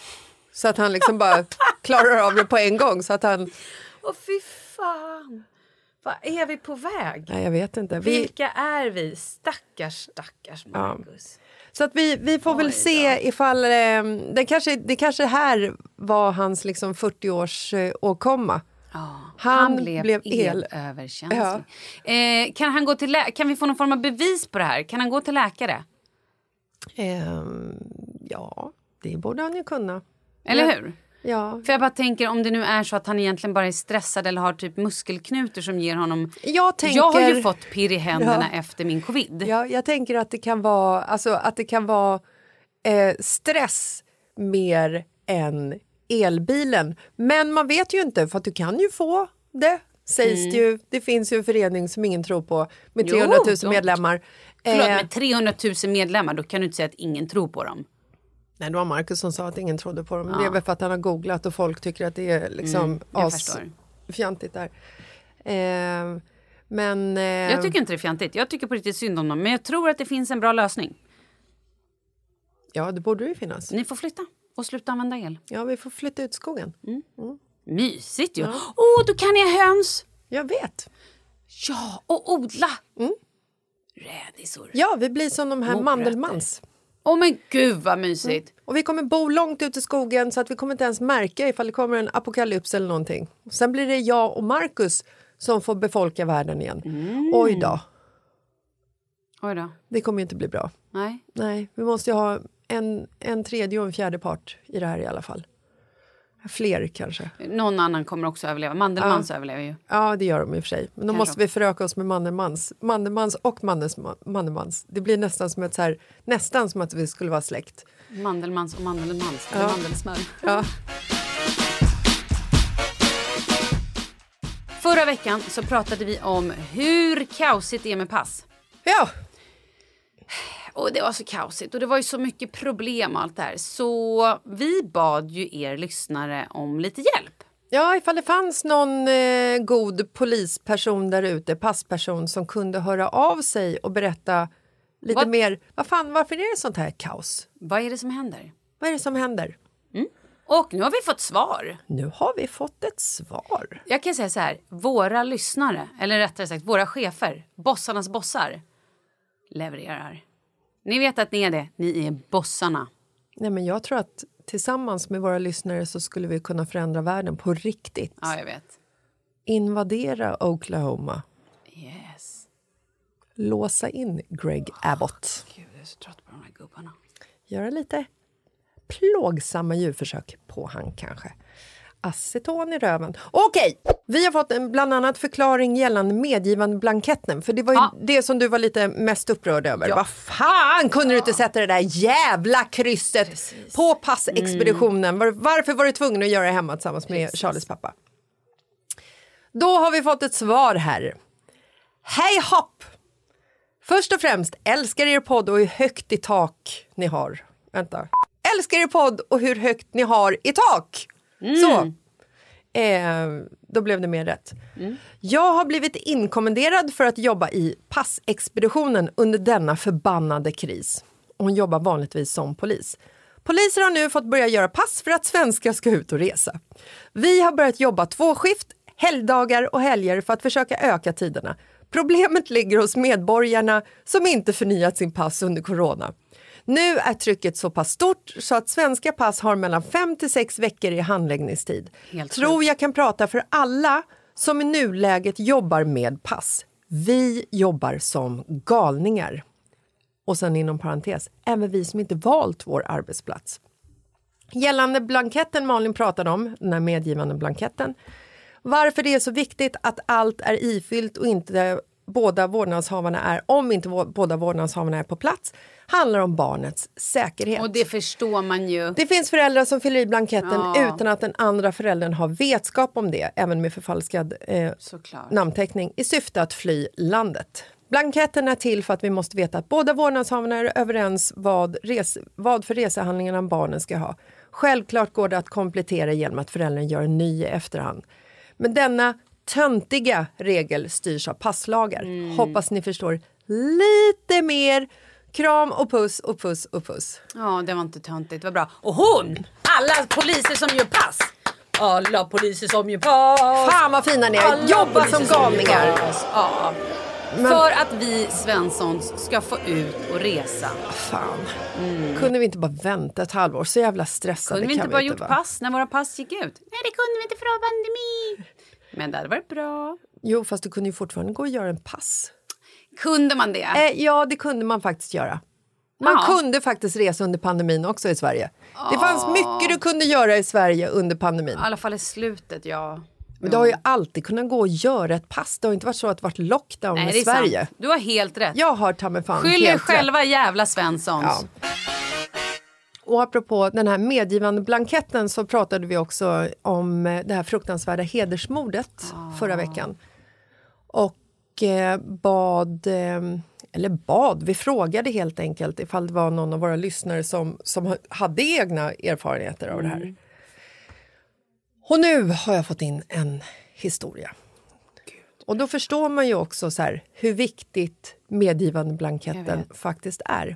Speaker 2: Så att han liksom bara klarar av det på en gång. Så att han...
Speaker 1: Åh fy fan. Vad är vi på väg?
Speaker 2: Nej, jag vet inte. Vi,
Speaker 1: Vilka är vi? Stackars, stackars Marcus.
Speaker 2: så att vi, vi får väl
Speaker 1: Oj
Speaker 2: se ifall... Eh, det, kanske, det kanske här var hans liksom 40-års eh.
Speaker 1: Ja,
Speaker 2: Han
Speaker 1: han, blev,
Speaker 2: blev el-
Speaker 1: elöverkänslig.
Speaker 2: Ja.
Speaker 1: Eh, kan, han gå till kan vi få någon form av bevis på det här? Kan han gå till läkare?
Speaker 2: Ehm, ja, det borde han ju kunna.
Speaker 1: Eller hur?
Speaker 2: Ja,
Speaker 1: För jag bara tänker om det nu är så att han egentligen bara är stressad eller har typ muskelknutor som ger honom...
Speaker 2: jag tänker...
Speaker 1: Jag har ju fått pirr i händerna
Speaker 2: Ja.
Speaker 1: efter min covid.
Speaker 2: Ja, jag tänker att det kan vara, alltså, att det kan vara eh, stress mer än elbilen. Men man vet ju inte, för att du kan ju få det, sägs det ju. Det finns ju en förening som ingen tror på med
Speaker 1: Mm. Jo,
Speaker 2: 300 000
Speaker 1: de-
Speaker 2: medlemmar.
Speaker 1: Förlåt,
Speaker 2: Eh,
Speaker 1: med 300 000 medlemmar då kan du inte säga att ingen tror på dem.
Speaker 2: Nej, det var Marcus som sa att ingen trodde på dem. Det är väl för att han har googlat och folk tycker att det är liksom
Speaker 1: Mm, jag
Speaker 2: as-
Speaker 1: förstår.
Speaker 2: fjantigt där. Eh, men... Eh,
Speaker 1: Jag tycker inte det är fjantigt. Jag tycker på riktigt synd om dem. Men jag tror att det finns en bra lösning.
Speaker 2: Ja, det borde ju finnas.
Speaker 1: Ni får flytta och sluta använda el.
Speaker 2: Ja, vi får flytta ut skogen.
Speaker 1: Mysigt ju. Åh, oh, då kan jag höns!
Speaker 2: Jag vet.
Speaker 1: Ja, och odla. Rädisor.
Speaker 2: Ja, vi blir som de här
Speaker 1: Morötter.
Speaker 2: Mandelmans.
Speaker 1: Åh men gud vad mysigt.
Speaker 2: Och vi kommer bo långt ute i skogen så att vi kommer inte ens märka ifall det kommer en apokalyps eller någonting. Sen blir det jag och Marcus som får befolka världen igen. Oj då,
Speaker 1: Oj då.
Speaker 2: det kommer inte bli bra.
Speaker 1: Nej.
Speaker 2: Nej, vi måste ju ha en, en tredje och en fjärde part i det här i alla fall. Fler kanske.
Speaker 1: Någon annan kommer också överleva. Mandelmans överlever ju.
Speaker 2: Ja, det gör de i och för sig. Men då
Speaker 1: Kanske.
Speaker 2: måste vi föröka oss med Mandelmans. Mandelmans och Mandelmans. Det blir nästan som ett så här, nästan som att vi skulle vara släkt.
Speaker 1: Mandelmans och mandelmans. Eller mandelsmör.
Speaker 2: Ja.
Speaker 1: Förra veckan så pratade vi om hur kaosigt det är med pass.
Speaker 2: ja,
Speaker 1: Och det var så kaosigt och det var ju så mycket problem och allt det här. Så vi bad ju er lyssnare om lite hjälp.
Speaker 2: Ja, ifall det fanns någon eh, god polisperson där ute, passperson som kunde höra av sig och berätta lite
Speaker 1: Vad-
Speaker 2: mer. Vad fan, varför är det sånt här kaos?
Speaker 1: Vad är det som händer?
Speaker 2: Vad är det som händer?
Speaker 1: Och nu har vi fått svar.
Speaker 2: Nu har vi fått ett svar.
Speaker 1: Jag kan säga så här, våra lyssnare, eller rättare sagt våra chefer, bossarnas bossar, levererar. Ni vet att ni är det, ni är bossarna.
Speaker 2: Nej, men jag tror att tillsammans med våra lyssnare så skulle vi kunna förändra världen på riktigt.
Speaker 1: Ja, jag vet.
Speaker 2: Invadera Oklahoma. Låsa in Greg Abbott.
Speaker 1: Gud, jag är så trött på de här gubbarna.
Speaker 2: Göra lite plågsamma djurförsök på han kanske. Aceton i röven. Okej, vi har fått en bland annat förklaring gällande medgivande blanketten. För det var ju
Speaker 1: Ja.
Speaker 2: det som du var lite mest upprörd över.
Speaker 1: Ja.
Speaker 2: Vad fan kunde du inte sätta det där jävla krysset på passexpeditionen? Var, varför var du tvungen att göra det hemma tillsammans med Charlies pappa? Då har vi fått ett svar här. Hej hopp! Först och främst, älskar er podd och hur högt i tak ni har. Vänta. Älskar er podd och hur högt ni har i tak. Så. Eh, då blev det mer rätt. Jag har blivit inkommenderad för att jobba i passexpeditionen under denna förbannade kris. Och Hon jobbar vanligtvis som polis. Poliser har nu fått börja göra pass för att svenskar ska ut och resa. Vi har börjat jobba tvåskift, helgdagar och helger för att försöka öka tiderna. Problemet ligger hos medborgarna som inte förnyat sin pass under corona. Nu är trycket så pass stort så att svenska pass har mellan 5 till 6 veckor i handläggningstid.
Speaker 1: Helt
Speaker 2: Tror jag kan prata för alla som i nuläget jobbar med pass. Vi jobbar som galningar. Och sen inom parentes, även vi som inte valt vår arbetsplats. Gällande blanketten Malin pratade om, den här medgivande blanketten. Varför det är så viktigt att allt är ifyllt och inte båda vårdnadshavarna är, om inte båda vårdnadshavarna är på plats, handlar om barnets säkerhet.
Speaker 1: Och det förstår man ju.
Speaker 2: Det finns föräldrar som fyller i blanketten
Speaker 1: Ja.
Speaker 2: utan att den andra föräldern har vetskap om det, även med förfalskad eh, namnteckning, i syfte att fly landet. Blanketten är till för att vi måste veta att båda vårdnadshavarna är överens vad, res, vad för resehandlingarna barnen ska ha. Självklart går det att komplettera genom att föräldern gör en ny i efterhand. Men denna töntiga regel styrs av passlagar. Hoppas ni förstår lite mer. Kram och puss och puss och puss.
Speaker 1: Ja, det var inte töntigt. Det var bra. Och hon! alla poliser som gör pass. Alla poliser som gör pass.
Speaker 2: Fan vad fina ni är. Jobba som galningar.
Speaker 1: pass. Ja. För att vi Svenssons ska få ut och resa.
Speaker 2: Fan. Kunde vi inte bara vänta ett halvår? Så jävla stressade
Speaker 1: Kunde vi
Speaker 2: kan
Speaker 1: inte bara
Speaker 2: vi
Speaker 1: gjort
Speaker 2: vara.
Speaker 1: pass när våra pass gick ut? Nej, det kunde vi inte för det var pandemi. Men det hade varit bra.
Speaker 2: Jo, fast du kunde ju fortfarande gå och göra en pass.
Speaker 1: Kunde man det?
Speaker 2: Eh, ja, det kunde man faktiskt göra. Man
Speaker 1: Ja.
Speaker 2: kunde faktiskt resa under pandemin också i Sverige. Det fanns mycket du kunde göra i Sverige under pandemin.
Speaker 1: I alla fall i slutet, ja.
Speaker 2: Men du har ju alltid kunnat gå och göra ett pass. Det har inte varit så att det varit lockdown
Speaker 1: Nej,
Speaker 2: i
Speaker 1: det
Speaker 2: Sverige.
Speaker 1: sant. Du har helt rätt.
Speaker 2: Jag har ta mig fan
Speaker 1: Skyll er
Speaker 2: helt rätt.
Speaker 1: själva jävla Svenssons.
Speaker 2: Ja. Och apropå den här medgivande blanketten så pratade vi också om det här fruktansvärda hedersmordet förra veckan. Och eh, bad, eh, eller bad, vi frågade helt enkelt ifall det var någon av våra lyssnare som, som hade egna erfarenheter av det här. Och nu har jag fått in en historia. Och då förstår man ju också så här, hur viktigt medgivande blanketten faktiskt är.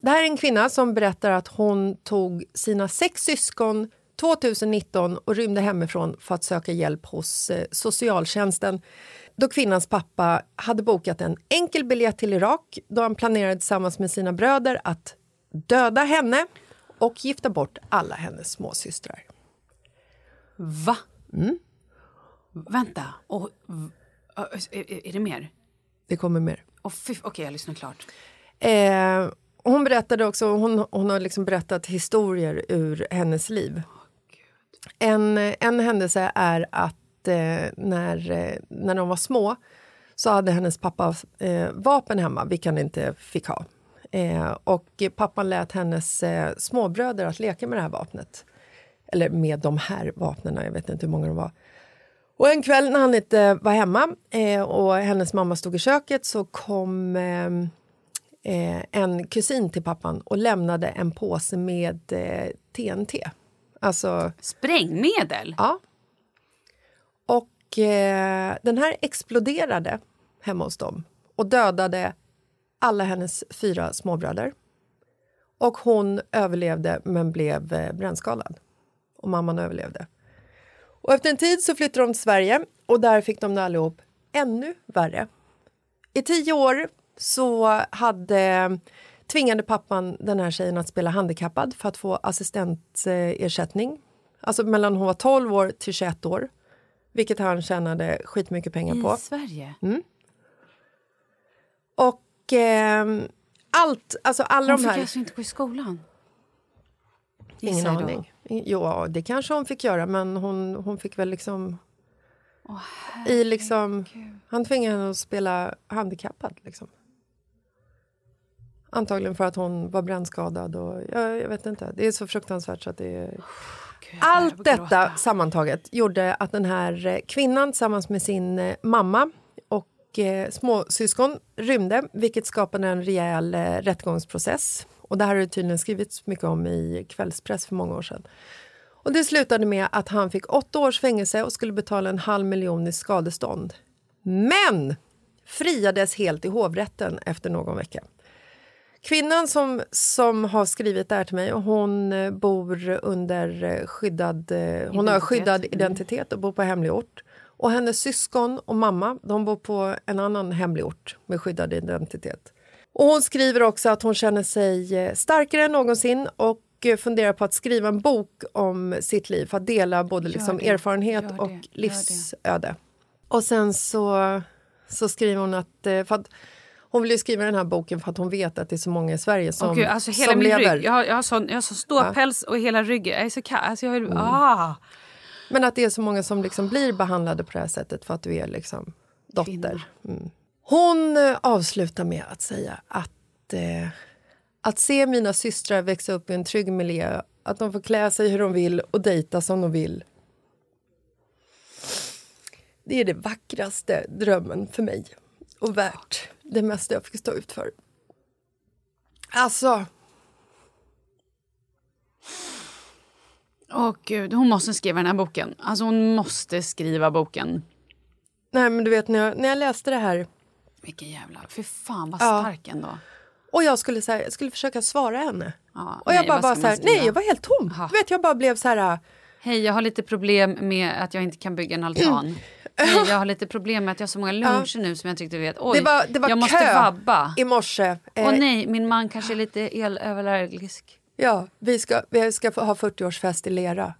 Speaker 2: Det här är en kvinna som berättar att hon tog sina sex syskon 2019 och rymde hemifrån för att söka hjälp hos eh, socialtjänsten då kvinnans pappa hade bokat en enkel biljett till Irak då han planerade tillsammans med sina bröder att döda henne och gifta bort alla hennes småsystrar.
Speaker 1: Va?
Speaker 2: Mm.
Speaker 1: Vänta. Och, är, är det mer?
Speaker 2: Det kommer mer.
Speaker 1: Oh, Okej, jag lyssnar klart.
Speaker 2: Eh, hon berättade också, hon, hon har liksom berättat historier ur hennes liv. En, en händelse är att eh, när, eh, när de var små så hade hennes pappa eh, vapen hemma, vilket han inte fick ha. Eh, och pappan lät hennes eh, småbröder att leka med det här vapnet. Eller med de här vapnen, jag vet inte hur många de var. Och en kväll när han inte var hemma eh, och hennes mamma stod i köket så kom eh, eh, en kusin till pappan och lämnade en påse med eh, TNT. Alltså,
Speaker 1: Sprängmedel?
Speaker 2: ja. Och den här exploderade hemma hos dem och dödade alla hennes fyra småbröder. Och hon överlevde men blev brännskadad. Och mamman överlevde. Och efter en tid så flyttade de till Sverige och där fick de det allihop ännu värre. I tio år så hade tvingade pappan den här tjejen att spela handikappad för att få assistentersättning. Alltså mellan hon var 12 år till 21 år. Vilket han tjänade skitmycket pengar på.
Speaker 1: I Sverige?
Speaker 2: Och ehm, allt, alltså alla
Speaker 1: Hon
Speaker 2: de
Speaker 1: fick
Speaker 2: här...
Speaker 1: alltså inte gå i skolan?
Speaker 2: Ingen aning. Jo, det kanske hon fick göra, men hon, hon fick väl liksom... I liksom han tvingade henne att spela handikappad. Liksom. Antagligen för att hon var brännskadad. Och, jag, jag vet inte. Det är så fruktansvärt så att det är...
Speaker 1: Gud,
Speaker 2: Allt detta sammantaget gjorde att den här eh, kvinnan tillsammans med sin eh, mamma och eh, småsyskon rymde, vilket skapade en rejäl eh, rättegångsprocess. Och det här har det tydligen skrivits mycket om i kvällspress för många år sedan. Och det slutade med att han fick åtta års fängelse och skulle betala en halv miljon i skadestånd. Men friades helt i hovrätten efter någon vecka. Kvinnan som, som har skrivit det här till mig, hon eh, bor under eh, skyddad... eh, Hon har
Speaker 1: Identitet.
Speaker 2: skyddad
Speaker 1: Mm.
Speaker 2: identitet och bor på hemlig ort. Och hennes syskon och mamma de bor på en annan hemlig ort med skyddad identitet. Och hon skriver också att hon känner sig eh, starkare än någonsin och eh, funderar på att skriva en bok om sitt liv för att dela både liksom erfarenhet
Speaker 1: det,
Speaker 2: och livsöde. Och sen så, så skriver hon att, eh, för att hon vill ju skriva den här boken för att hon vet att det är så många i Sverige som,
Speaker 1: Åh, Gud, alltså hela
Speaker 2: som
Speaker 1: min
Speaker 2: lever.
Speaker 1: rygg. Jag har, jag har sån, jag har sån ståpäls och hela ryggen. Jag är så kall. Alltså jag
Speaker 2: Mm.
Speaker 1: har, ah.
Speaker 2: Men att det är så många som liksom blir behandlade på det här sättet för att du är liksom dotter. Mm. Hon eh, avslutar med att säga att eh, att se mina systrar växa upp i en trygg miljö, att de får klä sig hur de vill och dejta som de vill. Det är det vackraste drömmen för mig och värt det mesta jag fick stå ut för. Alltså,
Speaker 1: Åh gud, hon måste skriva den här boken. Alltså hon måste skriva boken.
Speaker 2: nej men du vet när jag, när jag läste det här
Speaker 1: Vilken jävla... Fy fan vad
Speaker 2: Ja.
Speaker 1: stark ändå.
Speaker 2: Och jag skulle, så här, jag skulle försöka svara henne.
Speaker 1: Ja,
Speaker 2: och jag
Speaker 1: nej,
Speaker 2: bara
Speaker 1: ska
Speaker 2: så här, nej jag var helt tom.
Speaker 1: Ja.
Speaker 2: Du vet jag bara blev så här,
Speaker 1: Hej, jag har lite problem med att jag inte kan bygga en altan. <clears throat> Hej, jag har lite problem med att jag har så många luncher nu som jag inte riktigt vet. Oj,
Speaker 2: det var, det var
Speaker 1: jag måste
Speaker 2: kö
Speaker 1: vabba.
Speaker 2: i morse. Eh,
Speaker 1: nej, min man kanske är lite elöverallergisk.
Speaker 2: Ja, vi ska, vi ska ha 40-årsfest i Lera.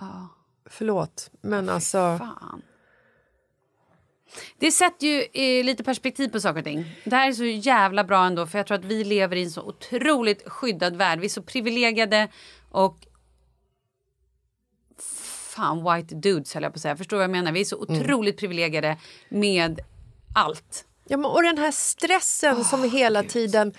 Speaker 1: Ja,
Speaker 2: Förlåt, men alltså...
Speaker 1: fan. Det sätter ju eh, lite perspektiv på saker och ting. Det här är så jävla bra ändå för jag tror att vi lever i en så otroligt skyddad värld. Vi är så privilegierade och fan white dudes höll jag på att säga. Förstår vad jag menar? Vi är så otroligt privilegierade med allt.
Speaker 2: Ja, men, och den här stressen som vi hela tiden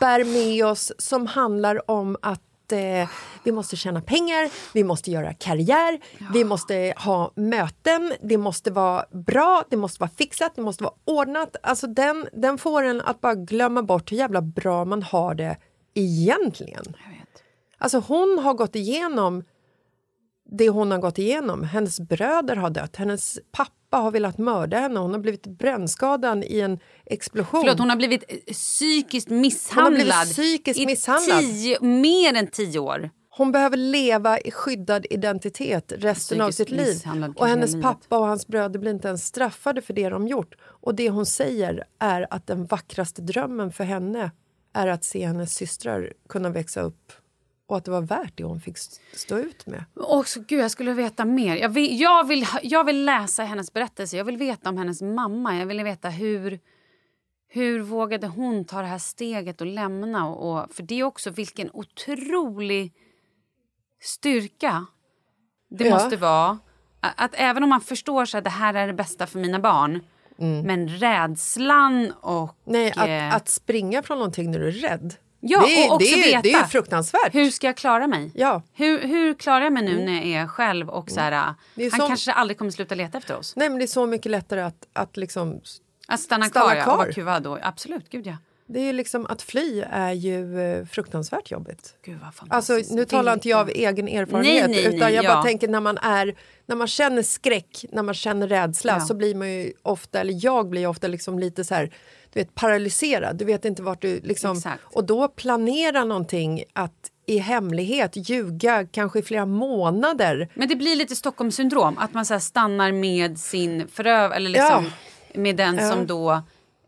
Speaker 2: bär med oss som handlar om att eh, vi måste tjäna pengar, vi måste göra karriär, vi måste ha möten, det måste vara bra, det måste vara fixat, det måste vara ordnat. Alltså den, den får en att bara glömma bort hur jävla bra man har det egentligen.
Speaker 1: Jag vet.
Speaker 2: Alltså hon har gått igenom det hon har gått igenom. Hennes bröder har dött, hennes pappa har velat mörda henne, hon har blivit brännskadad i en explosion.
Speaker 1: Förlåt, hon har blivit eh, psykiskt misshandlad.
Speaker 2: blivit psykiskt
Speaker 1: i
Speaker 2: misshandlad.
Speaker 1: Tio, mer än tio år.
Speaker 2: Hon behöver leva i skyddad identitet resten av sitt liv. Och hennes
Speaker 1: livet.
Speaker 2: pappa och hans bröder blir inte ens straffade för det de gjort. Och det hon säger är att den vackraste drömmen för henne är att se hennes systrar kunna växa upp och att det var värt det hon fick st- stå ut med.
Speaker 1: Och så, gud, jag skulle veta mer. Jag vill, jag, vill, jag vill läsa hennes berättelse. Jag vill veta om hennes mamma. Jag vill veta hur, hur vågade hon ta det här steget och lämna. Och, och, för det är också vilken otrolig styrka det
Speaker 2: Ja.
Speaker 1: måste vara. Att, att även om man förstår att det här är det bästa för mina barn. Men rädslan och...
Speaker 2: Nej,
Speaker 1: eh,
Speaker 2: att, att springa från någonting när du är rädd.
Speaker 1: Ja,
Speaker 2: det, är-
Speaker 1: och också
Speaker 2: det,
Speaker 1: veta.
Speaker 2: det är fruktansvärt.
Speaker 1: Hur ska jag klara mig?
Speaker 2: Ja.
Speaker 1: Hur, hur klarar jag mig nu när jag är själv och så här,
Speaker 2: Mm.
Speaker 1: Han
Speaker 2: så-
Speaker 1: kanske aldrig kommer sluta leta efter oss.
Speaker 2: Nej, men det är så mycket lättare att, att liksom...
Speaker 1: Att stanna,
Speaker 2: Stanna
Speaker 1: kvar, ja,
Speaker 2: kvar.
Speaker 1: kuvad då. Absolut, gud ja.
Speaker 2: Det är ju liksom att fly är ju eh, fruktansvärt jobbigt.
Speaker 1: Gud vad
Speaker 2: Alltså, nu talar inte jag av egen erfarenhet
Speaker 1: nej, nej,
Speaker 2: utan jag
Speaker 1: ja.
Speaker 2: bara tänker när man är när man känner skräck, när man känner rädsla
Speaker 1: Ja.
Speaker 2: så blir man ju ofta, eller jag blir ofta liksom lite så här, du vet paralyserad. Du vet inte vart du liksom
Speaker 1: Exakt.
Speaker 2: och då planera någonting att i hemlighet ljuga kanske i flera månader.
Speaker 1: Men det blir lite Stockholmssyndrom. Att man så stannar med sin föröv... Eller liksom med den
Speaker 2: Ja.
Speaker 1: som då...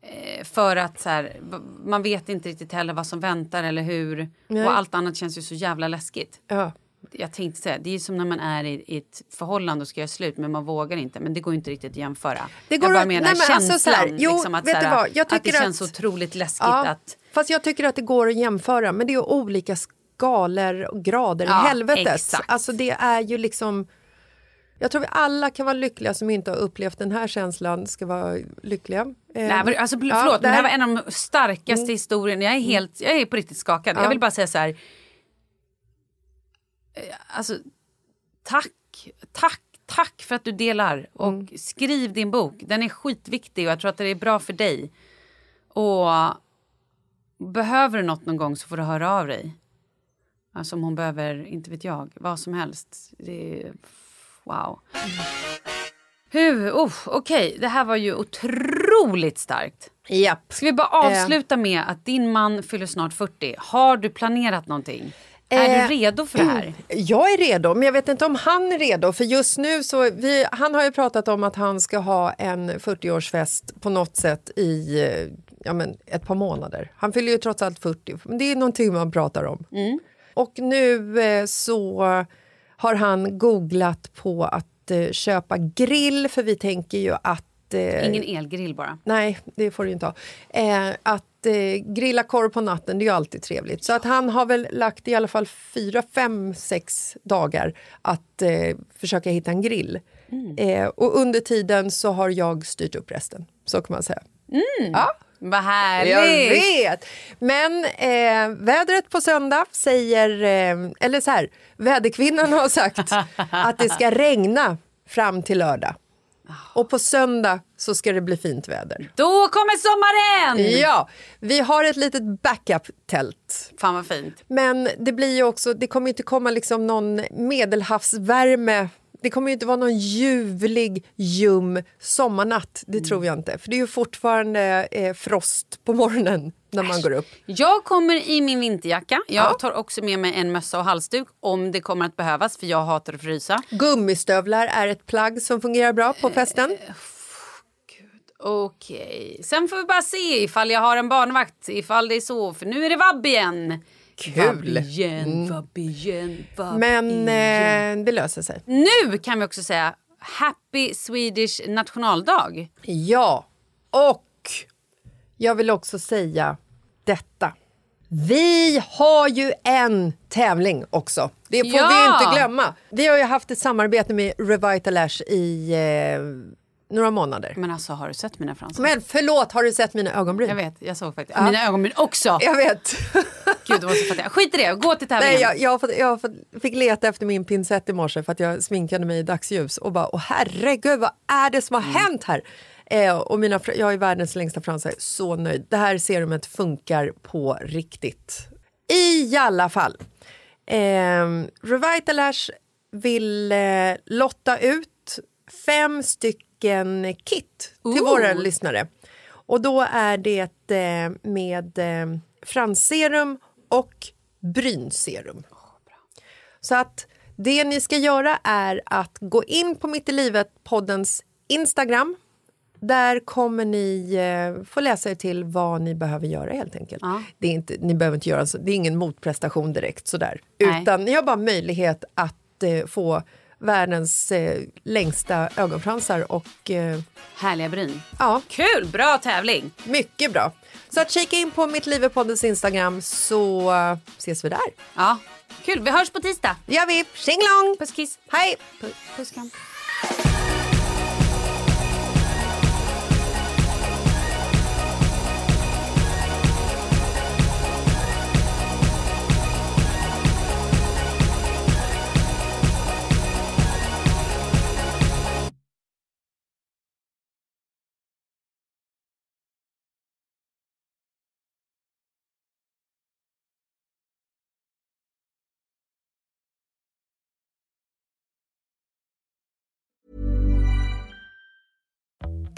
Speaker 1: eh, För att så här, man vet inte riktigt heller vad som väntar eller hur.
Speaker 2: Nej.
Speaker 1: Och allt annat känns ju så jävla läskigt.
Speaker 2: Ja.
Speaker 1: Jag tänkte säga, det är som när man är i, i ett förhållande och ska göra slut men man vågar inte. Men det går inte riktigt att jämföra.
Speaker 2: Det går
Speaker 1: jag bara
Speaker 2: att-
Speaker 1: menar
Speaker 2: nej, men alltså
Speaker 1: känslan.
Speaker 2: så här, jo,
Speaker 1: liksom, att,
Speaker 2: vet
Speaker 1: här, att det
Speaker 2: tycker
Speaker 1: känns
Speaker 2: att-
Speaker 1: otroligt läskigt
Speaker 2: Ja,
Speaker 1: att...
Speaker 2: Fast jag tycker att det går att jämföra, men det är olika skalor och grader
Speaker 1: Ja,
Speaker 2: i helvetet.
Speaker 1: exakt.
Speaker 2: Alltså det är ju liksom... Jag tror vi alla kan vara lyckliga som inte har upplevt den här känslan ska vara lyckliga. Eh,
Speaker 1: Det här var, alltså,
Speaker 2: ja,
Speaker 1: förlåt, men det här var en av de starkaste historierna. Jag är, helt, jag är på riktigt skakad.
Speaker 2: Ja.
Speaker 1: Jag vill bara säga så här. Eh, Alltså, tack, tack, tack för att du delar. Och
Speaker 2: Mm.
Speaker 1: skriv din bok. Den är skitviktig och jag tror att det är bra för dig. Och behöver du något någon gång så får du höra av dig. Alltså om hon behöver, inte vet jag, vad som helst. Det är, wow. Hur, oh, okej, det här var ju otroligt starkt.
Speaker 2: Japp.
Speaker 1: Ska vi bara avsluta med att din man fyller snart 40. Har du planerat någonting? Är
Speaker 2: Eh,
Speaker 1: du redo för det här? <clears throat>
Speaker 2: Jag är redo, men jag vet inte om han är redo. För just nu så vi, Han har ju pratat om att han ska ha en 40-årsfest på något sätt i eh, ja, men ett par månader. Han fyller ju trots allt 40, men det är någonting man pratar om. Och nu eh, så har han googlat på att eh, köpa grill, för vi tänker ju att... eh,
Speaker 1: Ingen elgrill bara.
Speaker 2: Nej, det får du inte ha. Eh, att eh, grilla korv på natten, det är ju alltid trevligt. Så att han har väl lagt i alla fall fyra, fem, sex dagar att eh, försöka hitta en grill. Eh, och under tiden så har jag styrt upp resten, så kan man säga. Ja,
Speaker 1: Vad härligt!
Speaker 2: jag vet! Men eh, vädret på söndag säger, eh, eller så här, väderkvinnan har sagt <laughs> att det ska regna fram till lördag. Och på söndag så ska det bli fint väder.
Speaker 1: Då kommer sommaren!
Speaker 2: Ja, vi har ett litet backup-tält.
Speaker 1: Fan vad fint.
Speaker 2: Men det blir ju också, det kommer inte komma liksom någon medelhavsvärme det kommer ju inte vara någon ljuvlig, ljum sommarnatt. Det tror jag inte. För det är ju fortfarande eh, frost på morgonen när man går upp.
Speaker 1: Jag kommer i min vinterjacka. Jag
Speaker 2: Ja.
Speaker 1: tar också med mig en mössa och halsduk om det kommer att behövas för jag hatar att frysa.
Speaker 2: Gummistövlar är ett plagg som fungerar bra på festen.
Speaker 1: Okej, sen får vi bara se ifall jag har en barnvakt, ifall det är så, för nu är det vabb igen.
Speaker 2: Kul.
Speaker 1: Igen, vabb igen, vabb
Speaker 2: Men eh, det löser sig.
Speaker 1: Nu kan vi också säga Happy Swedish nationaldag.
Speaker 2: Ja, och jag vill också säga detta. Vi har ju en tävling också. Det får
Speaker 1: Ja!
Speaker 2: vi inte glömma. Vi har ju haft ett samarbete med Revitalash i eh, några månader.
Speaker 1: Men alltså har du sett mina fransar?
Speaker 2: Men förlåt, har du sett mina ögonbryn?
Speaker 1: Jag vet, jag såg faktiskt. Mina ögonbryn också.
Speaker 2: Jag vet. <laughs>
Speaker 1: Gud, det var så. Skit i det, gå till tävlingen.
Speaker 2: Nej, jag, jag, fått, jag fått, fick leta efter min pinsett i morse för att jag sminkade mig i dagsljus och bara, åh herregud, vad är det som har hänt här? Eh, och mina, jag är världens längsta fransar, så nöjd. Det här serumet funkar på riktigt. I alla fall. Eh, Revitalash vill eh, lotta ut fem stycken kit till
Speaker 1: Ooh.
Speaker 2: våra lyssnare. Och då är det eh, med eh, fransserum och brynserum. Så att det ni ska göra är att gå in på Mitt i livet-poddens Instagram. Där kommer ni eh, få läsa er till vad ni behöver göra helt enkelt. Det är inte, ni behöver inte göra det är ingen motprestation direkt sådär.
Speaker 1: Nej.
Speaker 2: Utan ni har bara möjlighet att eh, få världens eh, längsta ögonfransar och eh,
Speaker 1: Härliga bryn.
Speaker 2: ja,
Speaker 1: Kul, bra tävling.
Speaker 2: mycket bra. Så att kika in på Mitt livet-poddens Instagram så ses vi där.
Speaker 1: Ja, kul. Vi hörs på tisdag.
Speaker 2: Gör vi. Tjinglong!
Speaker 1: Puss kiss.
Speaker 2: Hej!
Speaker 1: Puss, puss kram.